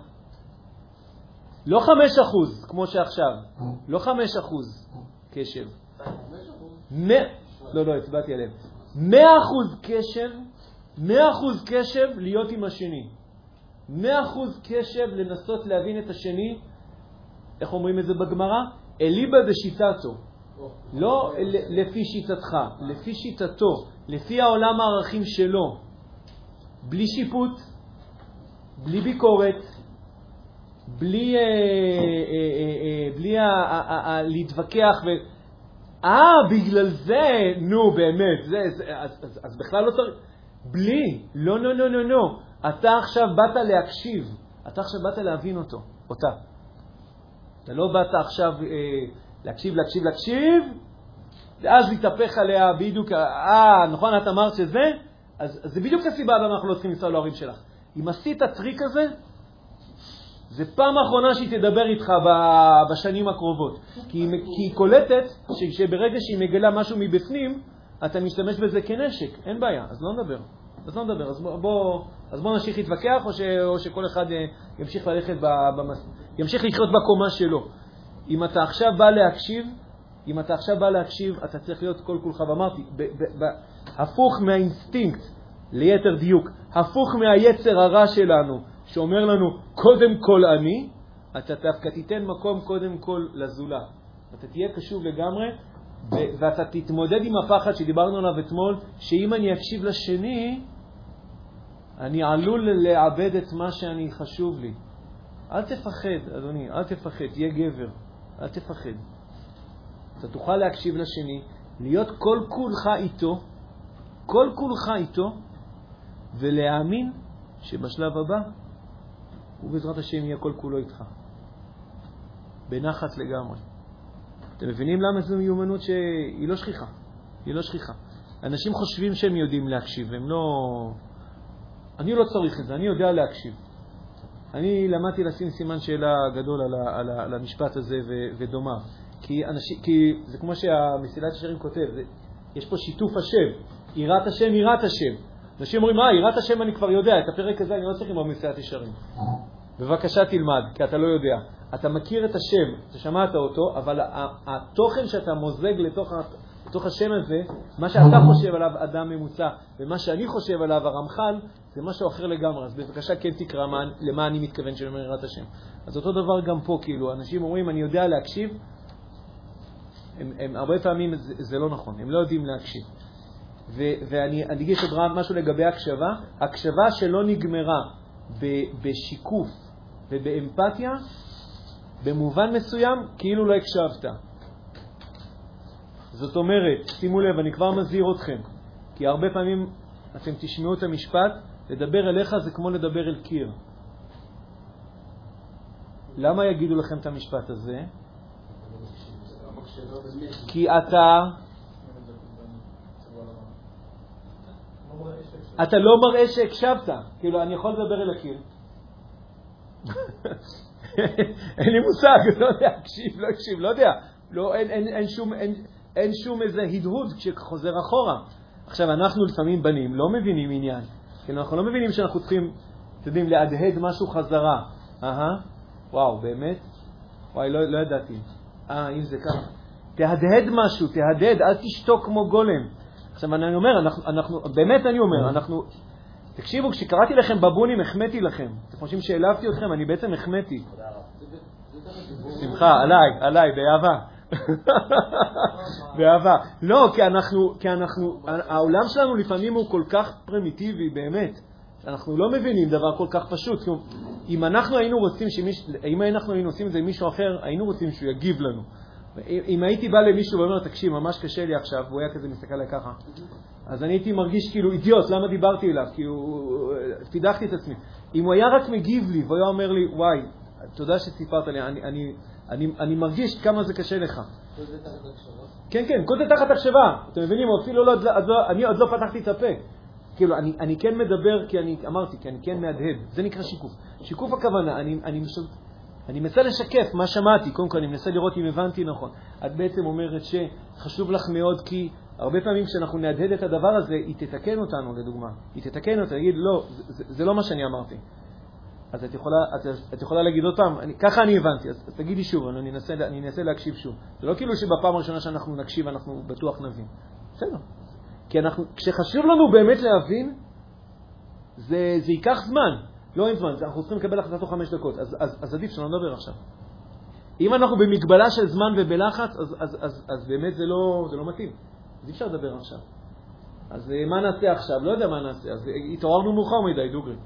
לא חמש אחוז, כמו שעכשיו, לא חמש אחוז קשב. לא, לא, הצבעתי עליהם. מאה אחוז קשב, מאה אחוז קשב להיות עם השני. מאה אחוז קשב לנסות להבין את השני, איך אומרים את זה בגמרא? אליבא דשיטתו. לא לפי שיטתך, לפי שיטתו, לפי העולם הערכים שלו, בלי שיפוט, בלי ביקורת, בלי, אה, אה, אה, בלי להתווכח. ו... אה, בגלל זה, נו, באמת, זה, זה, אז, אז, אז בכלל לא צריך... בלי, לא, לא, לא, לא, לא. אתה עכשיו באת להקשיב, אתה עכשיו באת להבין אותו, אותה. אתה לא באת עכשיו אה, להקשיב, להקשיב, להקשיב, ואז להתהפך עליה בדיוק, אה, נכון, את אמרת שזה? אז, אז זה בדיוק הסיבה למה אנחנו לא צריכים לנסוע להורים שלך. אם עשית טריק הזה, זה פעם אחרונה שהיא תדבר איתך בשנים הקרובות. כי היא, כי היא קולטת שברגע שהיא מגלה משהו מבפנים, אתה משתמש בזה כנשק, אין בעיה, אז לא נדבר. אז לא נדבר, אז בוא, אז בוא נמשיך להתווכח, או, ש, או שכל אחד אה, ימשיך ללכת, במס, ימשיך לחיות בקומה שלו. אם אתה עכשיו בא להקשיב, אם אתה עכשיו בא להקשיב, אתה צריך להיות כל כולך, ואמרתי, הפוך מהאינסטינקט, ליתר דיוק, הפוך מהיצר הרע שלנו, שאומר לנו, קודם כל אני, אתה דווקא תיתן מקום קודם כל לזולת. אתה תהיה קשוב לגמרי, ואתה תתמודד עם הפחד שדיברנו עליו אתמול, שאם אני אקשיב לשני, אני עלול לאבד את מה שאני חשוב לי. אל תפחד, אדוני, אל תפחד, תהיה גבר, אל תפחד. אתה תוכל להקשיב לשני, להיות כל כולך איתו, כל כולך איתו, ולהאמין שבשלב הבא הוא בעזרת השם יהיה כל כולו איתך. בנחת לגמרי. אתם מבינים למה זו מיומנות שהיא לא שכיחה? היא לא שכיחה. אנשים חושבים שהם יודעים להקשיב, הם לא... אני לא צריך את זה, אני יודע להקשיב. אני למדתי לשים סימן שאלה גדול על, ה, על, ה, על המשפט הזה ו, ודומיו. כי, אנשים, כי זה כמו שהמסילת ישרים כותב, זה, יש פה שיתוף השם, יראת השם, יראת השם. אנשים אומרים, אה, יראת השם אני כבר יודע, את הפרק הזה אני לא צריך ללמוד מסילת ישרים. בבקשה תלמד, כי אתה לא יודע. אתה מכיר את השם, אתה שמעת אותו, אבל התוכן שאתה מוזג לתוך, לתוך השם הזה, מה שאתה חושב עליו אדם ממוצע, ומה שאני חושב עליו הרמח"ל, זה משהו אחר לגמרי. אז בבקשה כן תקרא מה, למה אני מתכוון של יראת השם. אז אותו דבר גם פה, כאילו, אנשים אומרים, אני יודע להקשיב, הם, הם הרבה פעמים זה, זה לא נכון, הם לא יודעים להקשיב. ו, ואני אגיד עוד משהו לגבי הקשבה. הקשבה שלא נגמרה ב, בשיקוף ובאמפתיה, במובן מסוים, כאילו לא הקשבת. זאת אומרת, שימו לב, אני כבר מזהיר אתכם, כי הרבה פעמים אתם תשמעו את המשפט, לדבר אליך זה כמו לדבר אל קיר. למה יגידו לכם את המשפט הזה? כי אתה... אתה לא מראה שהקשבת. כאילו, אני יכול לדבר אל הקיר. אין לי מושג, לא יודע, הקשיב, לא הקשיב, לא יודע. לא, אין, אין, אין, שום, אין, אין שום איזה הדהוד כשחוזר אחורה. עכשיו, אנחנו לפעמים בנים לא מבינים עניין. כן, אנחנו לא מבינים שאנחנו צריכים, אתם יודעים, להדהד משהו חזרה. אהה, וואו, באמת? וואי, לא, לא ידעתי. אה, אם זה ככה. תהדהד משהו, תהדהד, אל תשתוק כמו גולם. עכשיו, אני אומר, אנחנו, אנחנו, באמת אני אומר, אנחנו... תקשיבו, כשקראתי לכם בבונים, החמאתי לכם. אתם חושבים שהעלבתי אתכם? אני בעצם החמאתי. שמחה, עליי, עליי, באהבה. באהבה. לא, כי אנחנו, כי אנחנו, העולם שלנו לפעמים הוא כל כך פרימיטיבי, באמת. אנחנו לא מבינים דבר כל כך פשוט. אם אנחנו היינו רוצים שמיש... אם אנחנו היינו עושים את זה עם מישהו אחר, היינו רוצים שהוא יגיב לנו. אם הייתי בא למישהו ואומר, תקשיב, ממש קשה לי עכשיו, והוא היה כזה מסתכל עליי ככה, אז אני הייתי מרגיש כאילו אידיוט, למה דיברתי אליו? כאילו, פידחתי את עצמי. אם הוא היה רק מגיב לי והוא היה אומר לי, וואי, תודה שסיפרת לי, אני, אני, אני, אני מרגיש כמה זה קשה לך. כן, כן, כל זה תחת הקשבה. אתם מבינים? אפילו לא, לא, לא, אני עוד לא פתחתי את הפה. כאילו, אני, אני כן מדבר כי אני, אמרתי, כי אני כן מהדהד. זה נקרא שיקוף. שיקוף הכוונה, אני, אני, אני מנסה לשקף מה שמעתי. קודם כל, אני מנסה לראות אם הבנתי נכון. את בעצם אומרת שחשוב לך מאוד כי הרבה פעמים כשאנחנו נהדהד את הדבר הזה, היא תתקן אותנו, לדוגמה. היא תתקן אותנו, תגיד, לא, זה, זה לא מה שאני אמרתי. אז את יכולה, את, את יכולה להגיד פעם, אני, ככה אני הבנתי, אז, אז תגידי שוב, אני אנסה, אני אנסה להקשיב שוב. זה לא כאילו שבפעם הראשונה שאנחנו נקשיב אנחנו בטוח נבין. בסדר. כי אנחנו, כשחשוב לנו באמת להבין, זה, זה ייקח זמן. לא אין זמן, אנחנו צריכים לקבל החלטה תוך חמש דקות, אז, אז, אז עדיף שלא נדבר עכשיו. אם אנחנו במגבלה של זמן ובלחץ, אז, אז, אז, אז באמת זה לא, זה לא מתאים. אז אי אפשר לדבר עכשיו. אז אה, מה נעשה עכשיו? לא יודע מה נעשה. אז אה, התעוררנו מאוחר מדי, דוגרי.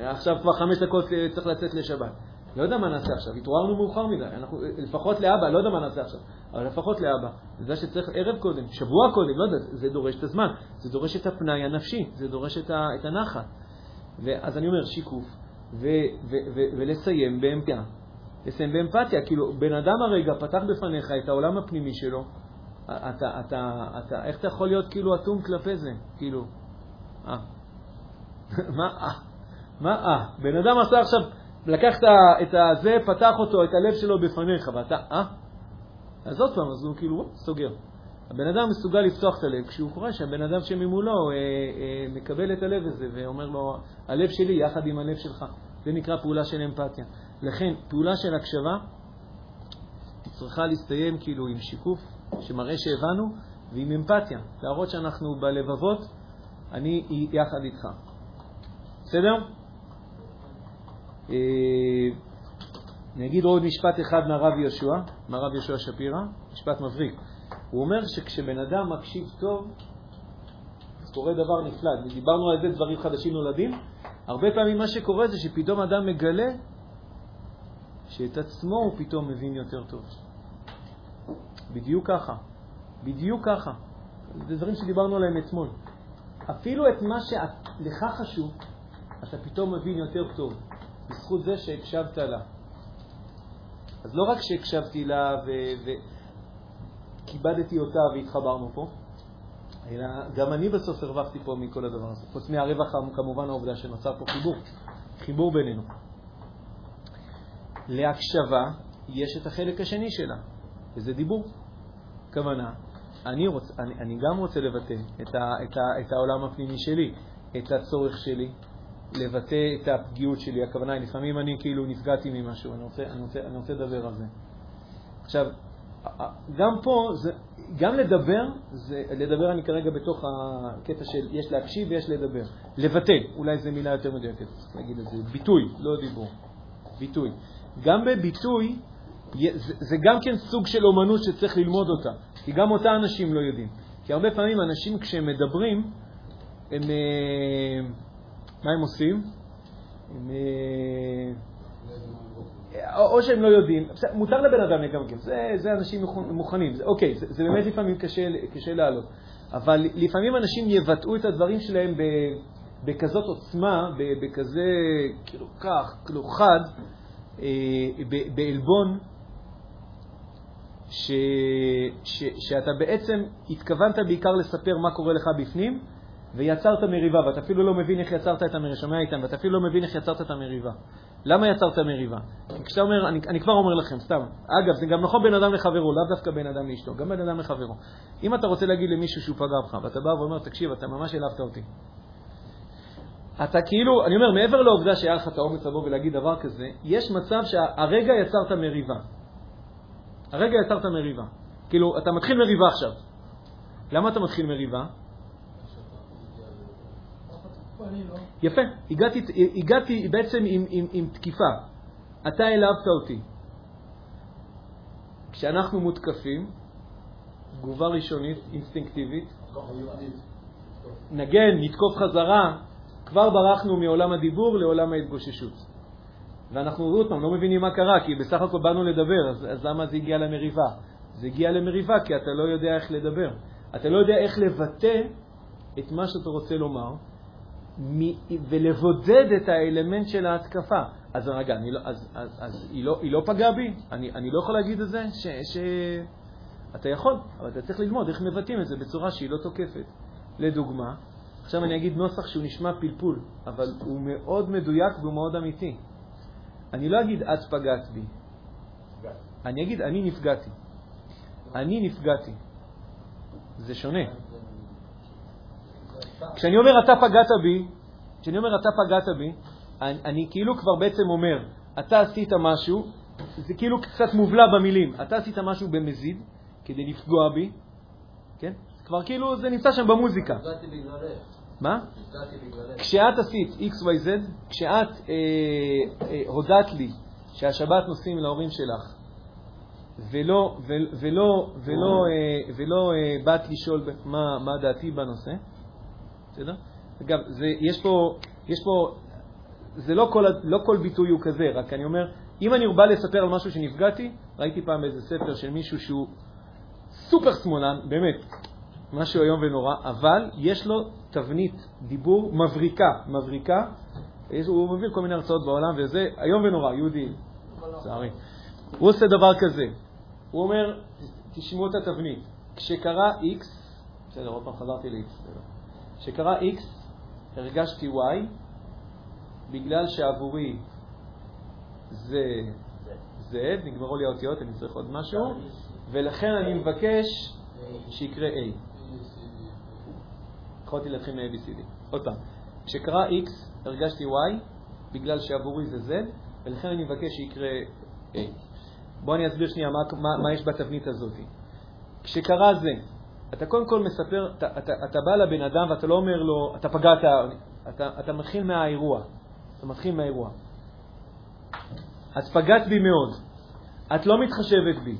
עכשיו כבר חמש דקות אה, צריך לצאת לשבת. לא יודע מה נעשה עכשיו, התעוררנו מאוחר מדי, אנחנו, לפחות לאבא, לא יודע מה נעשה עכשיו, אבל לפחות לאבא. זה שצריך ערב קודם, שבוע קודם, לא יודע, זה דורש את הזמן, זה דורש את הפנאי הנפשי, זה דורש את, ה, את הנחת. ואז אני אומר, שיקוף, ו, ו, ו, ולסיים באמפתיה. לסיים באמפתיה, כאילו, בן אדם הרגע פתח בפניך את העולם הפנימי שלו, אתה, אתה, אתה, אתה, איך אתה יכול להיות כאילו אטום כלפי זה? כאילו, אה. מה אה? מה אה? בן אדם עשה עכשיו, לקח את הזה, פתח אותו, את הלב שלו בפניך, ואתה, אה? אז עוד פעם, אז הוא כאילו, סוגר. הבן אדם מסוגל לפתוח את הלב כשהוא קורא שהבן אדם שממולו אה, אה, מקבל את הלב הזה ואומר לו, הלב שלי יחד עם הלב שלך. זה נקרא פעולה של אמפתיה. לכן, פעולה של הקשבה צריכה להסתיים כאילו עם שיקוף שמראה שהבנו, ועם אמפתיה, להראות שאנחנו בלבבות, אני יחד איתך. בסדר? אה, אני אגיד עוד משפט אחד מהרב יהושע, מהרב יהושע שפירא, משפט מבריק. הוא אומר שכשבן אדם מקשיב טוב, קורה דבר נפלא. דיברנו על זה, דברים חדשים נולדים. הרבה פעמים מה שקורה זה שפתאום אדם מגלה שאת עצמו הוא פתאום מבין יותר טוב. בדיוק ככה. בדיוק ככה. זה דברים שדיברנו עליהם אתמול. אפילו את מה שלך חשוב, אתה פתאום מבין יותר טוב. בזכות זה שהקשבת לה. אז לא רק שהקשבתי לה וכיבדתי אותה והתחברנו פה, אלא גם אני בסוף הרווחתי פה מכל הדבר הזה. חוץ מהרווח, כמובן העובדה שנוצר פה חיבור, חיבור בינינו. להקשבה יש את החלק השני שלה, וזה דיבור. כוונה, אני, רוצ, אני, אני גם רוצה לבטא את, ה, את, ה, את העולם הפנימי שלי, את הצורך שלי, לבטא את הפגיעות שלי. הכוונה היא, לפעמים אני כאילו נפגעתי ממשהו, אני רוצה, אני רוצה, אני רוצה לדבר על זה. עכשיו, גם פה, זה, גם לדבר, זה, לדבר אני כרגע בתוך הקטע של יש להקשיב ויש לדבר. לבטא, אולי זו מילה יותר מדויקת, צריך להגיד את זה, ביטוי, לא דיבור, ביטוי. גם בביטוי, זה, זה גם כן סוג של אומנות שצריך ללמוד אותה, כי גם אותה אנשים לא יודעים. כי הרבה פעמים אנשים כשהם מדברים, הם... מה הם עושים? הם, אה, או שהם לא יודעים, מותר לבן אדם לגמגם, זה, זה אנשים מוכנים, זה, אוקיי, זה, זה באמת לפעמים קשה, קשה לעלות, אבל לפעמים אנשים יבטאו את הדברים שלהם בכזאת עוצמה, בכזה, כאילו כך, כאילו חד, אה, בעלבון, שאתה בעצם התכוונת בעיקר לספר מה קורה לך בפנים, ויצרת מריבה, ואתה אפילו לא מבין איך יצרת את המריבה, שומע איתם, ואתה אפילו לא מבין איך יצרת את המריבה. למה יצרת מריבה? כי כשאתה אומר, אני, אני כבר אומר לכם, סתם, אגב, זה גם נכון בין אדם לחברו, לאו דווקא בין אדם לאשתו, גם בין אדם לחברו. אם אתה רוצה להגיד למישהו שהוא פגע בך, ואתה בא ואומר, תקשיב, אתה ממש העלבת אותי. אתה כאילו, אני אומר, מעבר לעובדה שהיה לך את האומץ לבוא ולהגיד דבר כזה, יש מצב שהרגע יצרת מריבה. הרגע יצרת מריבה. כאילו, אתה מתחיל מריבה עכשיו. למה אתה מתחיל מריבה? יפה, הגעתי, הגעתי בעצם עם, עם, עם תקיפה. אתה העלבת אותי. כשאנחנו מותקפים, תגובה ראשונית, אינסטינקטיבית, נגן, נתקוף חזרה, כבר ברחנו מעולם הדיבור לעולם ההתגוששות. ואנחנו עוד פעם לא מבינים מה קרה, כי בסך הכל באנו לדבר, אז, אז למה זה הגיע למריבה? זה הגיע למריבה כי אתה לא יודע איך לדבר. אתה לא יודע איך לבטא את מה שאתה רוצה לומר, ולבודד את האלמנט של ההתקפה. אז רגע, לא, אז, אז, אז היא, לא, היא לא פגעה בי? אני, אני לא יכול להגיד את זה? ש, ש... אתה יכול, אבל אתה צריך ללמוד איך מבטאים את זה בצורה שהיא לא תוקפת. לדוגמה, עכשיו אני אגיד נוסח שהוא נשמע פלפול, אבל הוא מאוד מדויק והוא מאוד אמיתי. אני לא אגיד את פגעת בי, אני אגיד אני נפגעתי. אני נפגעתי. זה שונה. כשאני אומר אתה פגעת בי, כשאני אומר אתה פגעת בי, אני, אני כאילו כבר בעצם אומר, אתה עשית משהו, זה כאילו קצת מובלע במילים, אתה עשית משהו במזיד כדי לפגוע בי, כן? כבר כאילו זה נמצא שם במוזיקה. מה? כשאת עשית XYZ, כשאת אה, אה, הודעת לי שהשבת נוסעים להורים שלך, ולא, ולא, ולא, ולא, אה, ולא אה, באת לשאול מה, מה דעתי בנושא, בסדר? אגב, זה, יש פה, יש פה, זה לא כל, לא כל ביטוי הוא כזה, רק אני אומר, אם אני בא לספר על משהו שנפגעתי, ראיתי פעם איזה ספר של מישהו שהוא סופר שמאלן, באמת, משהו איום ונורא, אבל יש לו תבנית דיבור מבריקה, מבריקה. הוא מביא כל מיני הרצאות בעולם, וזה איום ונורא, יהודי, לצערי. הוא עושה דבר כזה, הוא אומר, תשמעו את התבנית, כשקרה X, בסדר, עוד פעם חזרתי ל-X, כשקרה X, הרגשתי Y, בגלל שעבורי זה Z, נגמרו לי האותיות, אני צריך עוד משהו, ולכן אני מבקש שיקרה A. יכולתי להתחיל מ-ABCD. עוד פעם, כשקרה X הרגשתי Y, בגלל שעבורי זה Z, ולכן אני מבקש שיקרה A. בואו אני אסביר שנייה מה, מה, מה יש בתבנית הזאת. כשקרה זה, אתה קודם כל מספר, אתה, אתה, אתה בא לבן אדם ואתה לא אומר לו, אתה פגעת, אתה, אתה מתחיל מהאירוע. אתה מתחיל מהאירוע. את פגעת בי מאוד, את לא מתחשבת בי,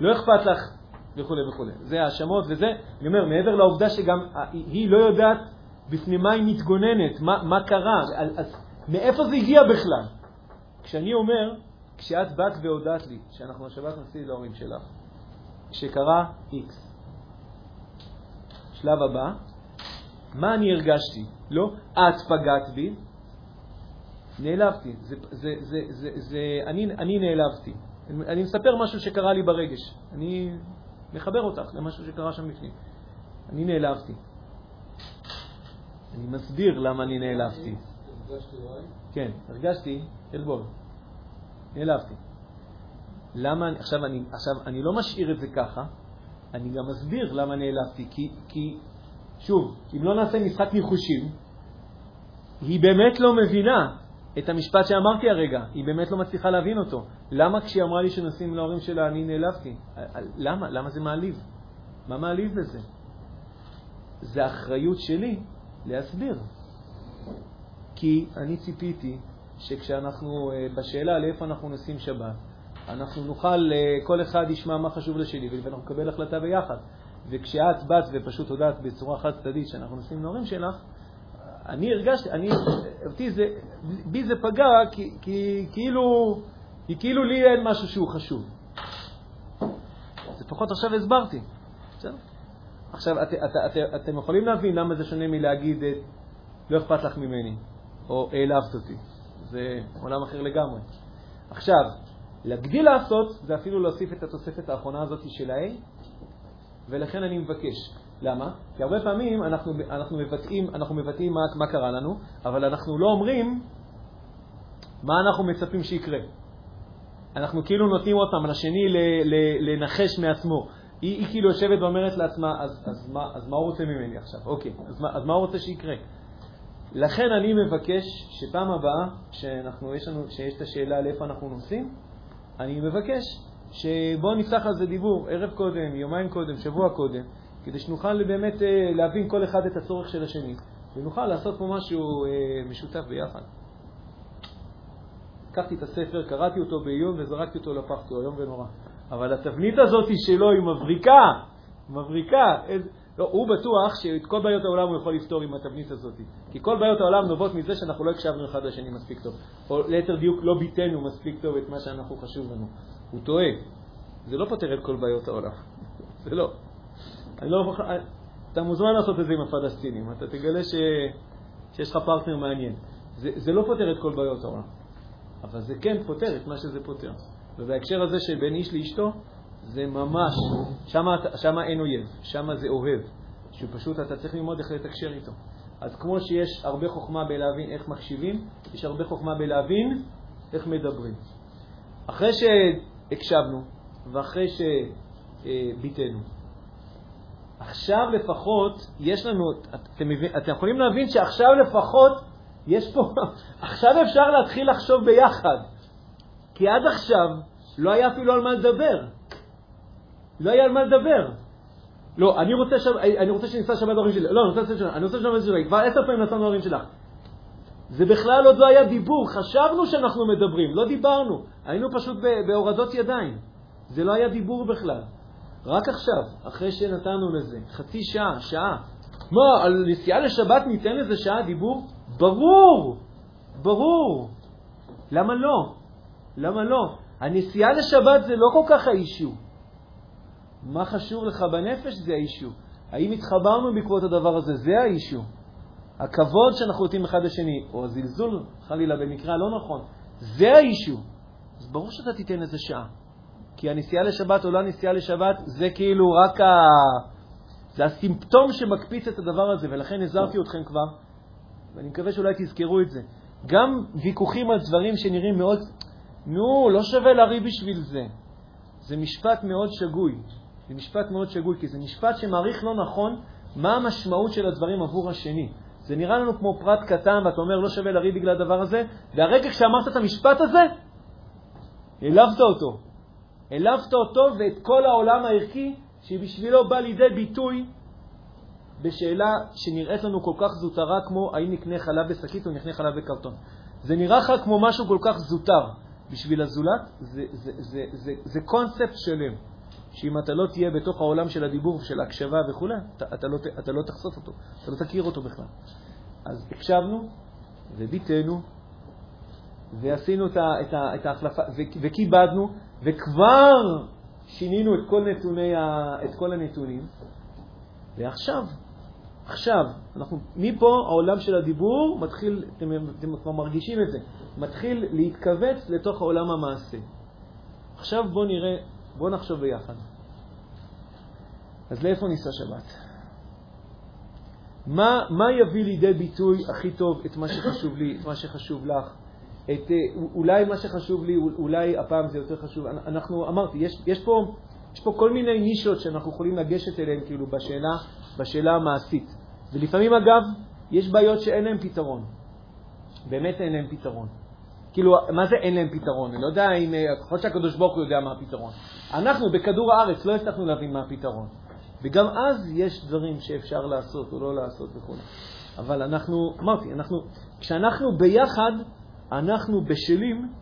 לא אכפת לך וכו' וכו'. זה האשמות וזה, אני אומר, מעבר לעובדה שגם היא לא יודעת בפני מה היא מתגוננת, מה, מה קרה, אז מאיפה זה הגיע בכלל? כשאני אומר, כשאת באת והודעת לי שאנחנו השבת נוסעים להורים שלך, כשקרה X, שלב הבא, מה אני הרגשתי? לא, את פגעת בי, נעלבתי. זה, זה, זה, זה, זה, אני, אני נעלבתי. אני מספר משהו שקרה לי ברגש. אני מחבר אותך למשהו שקרה שם בפנים. אני נעלבתי. אני מסביר למה אני נעלבתי. כן, הרגשתי עלבון. נעלבתי. למה, עכשיו אני, עכשיו, אני לא משאיר את זה ככה, אני גם מסביר למה נעלבתי, כי, כי שוב, אם לא נעשה משחק ניחושים, היא באמת לא מבינה את המשפט שאמרתי הרגע, היא באמת לא מצליחה להבין אותו. למה כשהיא אמרה לי שנוסעים להורים שלה אני נעלבתי? למה? למה זה מעליב? מה מעליב בזה? זה אחריות שלי להסביר. כי אני ציפיתי שכשאנחנו אה, בשאלה לאיפה אנחנו נוסעים שבת, אנחנו נוכל, אה, כל אחד ישמע מה חשוב לשני ואנחנו נקבל החלטה ביחד. וכשאת באת ופשוט הודעת בצורה חד צדדית שאנחנו נוסעים להורים שלך, אני הרגשתי, אני, אותי זה, בי זה פגע כי, כי כאילו, כי כאילו לי אין משהו שהוא חשוב. אז לפחות עכשיו הסברתי. בסדר? עכשיו, את, את, את, את, אתם יכולים להבין למה זה שונה מלהגיד לא אכפת לך ממני, או העלבת אותי. זה עולם אחר לגמרי. עכשיו, להגדיל לעשות זה אפילו להוסיף את התוספת האחרונה הזאת של ה-A, ולכן אני מבקש. למה? כי הרבה פעמים אנחנו, אנחנו מבטאים, אנחנו מבטאים מה, מה קרה לנו, אבל אנחנו לא אומרים מה אנחנו מצפים שיקרה. אנחנו כאילו נותנים עוד פעם לשני לנחש מעצמו. היא, היא כאילו יושבת ואומרת לעצמה, אז, אז, מה, אז מה הוא רוצה ממני עכשיו? אוקיי, אז מה, אז מה הוא רוצה שיקרה? לכן אני מבקש שפעם הבאה, שאנחנו, יש לנו, שיש את השאלה לאיפה אנחנו נוסעים, אני מבקש שבואו נפתח על זה דיבור ערב קודם, יומיים קודם, שבוע קודם, כדי שנוכל באמת אה, להבין כל אחד את הצורך של השני, ונוכל לעשות פה משהו אה, משותף ביחד. לקחתי את הספר, קראתי אותו בעיון וזרקתי אותו לפח, כי הוא איום ונורא. אבל התבנית הזאת שלו היא מבריקה, מבריקה. איזה... לא, הוא בטוח שאת כל בעיות העולם הוא יכול לפתור עם התבנית הזאת. כי כל בעיות העולם נובעות מזה שאנחנו לא הקשבנו אחד לשני מספיק טוב. או ליתר דיוק, לא ביטאנו מספיק טוב את מה שאנחנו חשוב לנו. הוא טועה. זה לא פותר את כל בעיות העולם. זה לא. אני לא... אתה מוזמן לעשות את זה עם הפלסטינים. אתה תגלה ש... שיש לך פרטנר מעניין. זה, זה לא פותר את כל בעיות העולם. אבל זה כן פותר את מה שזה פותר. ובהקשר הזה של בין איש לאשתו, זה ממש, שם אין אויב, שם זה אוהב, שפשוט אתה צריך ללמוד איך לתקשר איתו. אז כמו שיש הרבה חוכמה בלהבין איך מקשיבים, יש הרבה חוכמה בלהבין איך מדברים. אחרי שהקשבנו ואחרי שביטאנו, עכשיו לפחות יש לנו, אתם, אתם יכולים להבין שעכשיו לפחות יש פה, עכשיו אפשר להתחיל לחשוב ביחד. כי עד עכשיו לא היה אפילו על מה לדבר. לא היה על מה לדבר. לא, אני רוצה, ש... אני רוצה שניסע שבת להורים שלי. לא, אני רוצה שבת אני רוצה שבת שלי. כבר עשר פעמים נסענו להורים שלך. זה בכלל עוד לא היה דיבור. חשבנו שאנחנו מדברים, לא דיברנו. היינו פשוט בהורדות ידיים. זה לא היה דיבור בכלל. רק עכשיו, אחרי שנתנו לזה חצי שעה, שעה, מה, על נסיעה לשבת ניתן לזה שעה דיבור? ברור, ברור. למה לא? למה לא? הנסיעה לשבת זה לא כל כך האישו. מה חשוב לך בנפש זה האישו. האם התחברנו בעקבות הדבר הזה? זה האישו. הכבוד שאנחנו נותנים אחד לשני, או הזלזול, חלילה, במקרה לא נכון, זה האישו. אז ברור שאתה תיתן לזה שעה. כי הנסיעה לשבת או לא הנסיעה לשבת זה כאילו רק ה... זה הסימפטום שמקפיץ את הדבר הזה, ולכן הזהרתי אתכם כבר, ואני מקווה שאולי תזכרו את זה. גם ויכוחים על דברים שנראים מאוד, נו, לא שווה לריב בשביל זה. זה משפט מאוד שגוי. זה משפט מאוד שגוי, כי זה משפט שמעריך לא נכון מה המשמעות של הדברים עבור השני. זה נראה לנו כמו פרט קטן, ואתה אומר, לא שווה לריב בגלל הדבר הזה, והרגע כשאמרת את המשפט הזה, העלבת אותו. העלבת אותו ואת כל העולם הערכי שבשבילו בא לידי ביטוי בשאלה שנראית לנו כל כך זוטרה כמו האם נקנה חלב בשקית או נקנה חלב בקרטון. זה נראה לך כמו משהו כל כך זוטר. בשביל הזולת זה, זה, זה, זה, זה קונספט שלם, שאם אתה לא תהיה בתוך העולם של הדיבור ושל ההקשבה וכו', אתה, אתה, לא, אתה לא תחשוף אותו, אתה לא תכיר אותו בכלל. אז הקשבנו וביטאנו ועשינו את, ה, את, ה, את ההחלפה וכיבדנו וכבר שינינו את כל, נתוני ה, את כל הנתונים, ועכשיו, עכשיו, אנחנו, מפה העולם של הדיבור מתחיל, אתם, אתם כבר מרגישים את זה, מתחיל להתכווץ לתוך העולם המעשה. עכשיו בואו נראה, בואו נחשוב ביחד. אז לאיפה ניסע שבת? מה, מה יביא לידי ביטוי הכי טוב את מה שחשוב לי, את מה שחשוב לך, את, אה, אולי מה שחשוב לי, אולי הפעם זה יותר חשוב. אנחנו, אמרתי, יש, יש, פה, יש פה כל מיני נישות שאנחנו יכולים לגשת אליהן כאילו בשאלה, בשאלה המעשית. ולפעמים, אגב, יש בעיות שאין להן פתרון. באמת אין להן פתרון. כאילו, מה זה אין להם פתרון? אני לא יודע אם, יכול להיות שהקדוש ברוך הוא יודע מה הפתרון. אנחנו בכדור הארץ לא הצלחנו להבין מה הפתרון. וגם אז יש דברים שאפשר לעשות או לא לעשות וכו'. אבל אנחנו, אמרתי, אנחנו, כשאנחנו ביחד, אנחנו בשלים,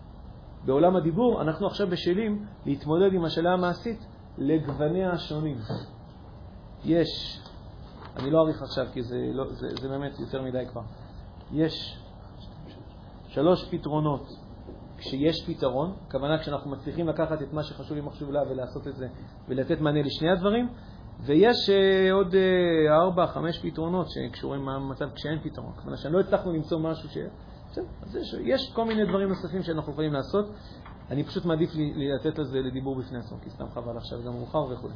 בעולם הדיבור, אנחנו עכשיו בשלים להתמודד עם השאלה המעשית לגווניה השונים. יש, אני לא אאריך עכשיו כי זה, לא, זה, זה באמת יותר מדי כבר, יש שלוש פתרונות כשיש פתרון, כוונה כשאנחנו מצליחים לקחת את מה שחשוב לי מחשוב לה ולעשות את זה ולתת מענה לשני הדברים, ויש uh, עוד uh, ארבע, חמש פתרונות שקשורים למצב כשאין פתרון. כלומר, שלא הצלחנו למצוא משהו ש... אז יש, יש כל מיני דברים נוספים שאנחנו יכולים לעשות. אני פשוט מעדיף לי, לתת לזה לדיבור בפני עצמו, כי סתם חבל עכשיו, גם מאוחר וכו'.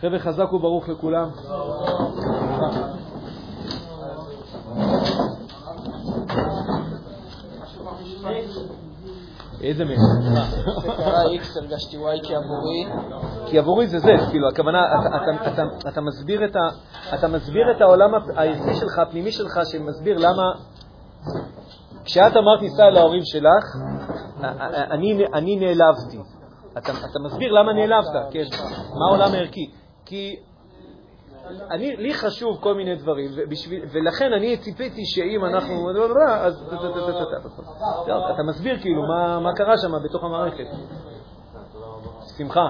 חבר'ה, חזק וברוך לכולם. איזה מהם? זה קרה איקס, הרגשתי וואי כי עבורי. כי עבורי זה זה, כאילו, הכוונה, אתה מסביר את העולם הערכי שלך, הפנימי שלך, שמסביר למה כשאת אמרת ניסע להורים שלך, אני נעלבתי. אתה, אתה מסביר למה נעלבת, כן, מה העולם הערכי. כי אני, לי חשוב כל מיני דברים, ובשביל, ולכן אני ציפיתי שאם אנחנו... אז אתה מסביר כאילו מה, קרה שם בתוך המערכת. שמחה.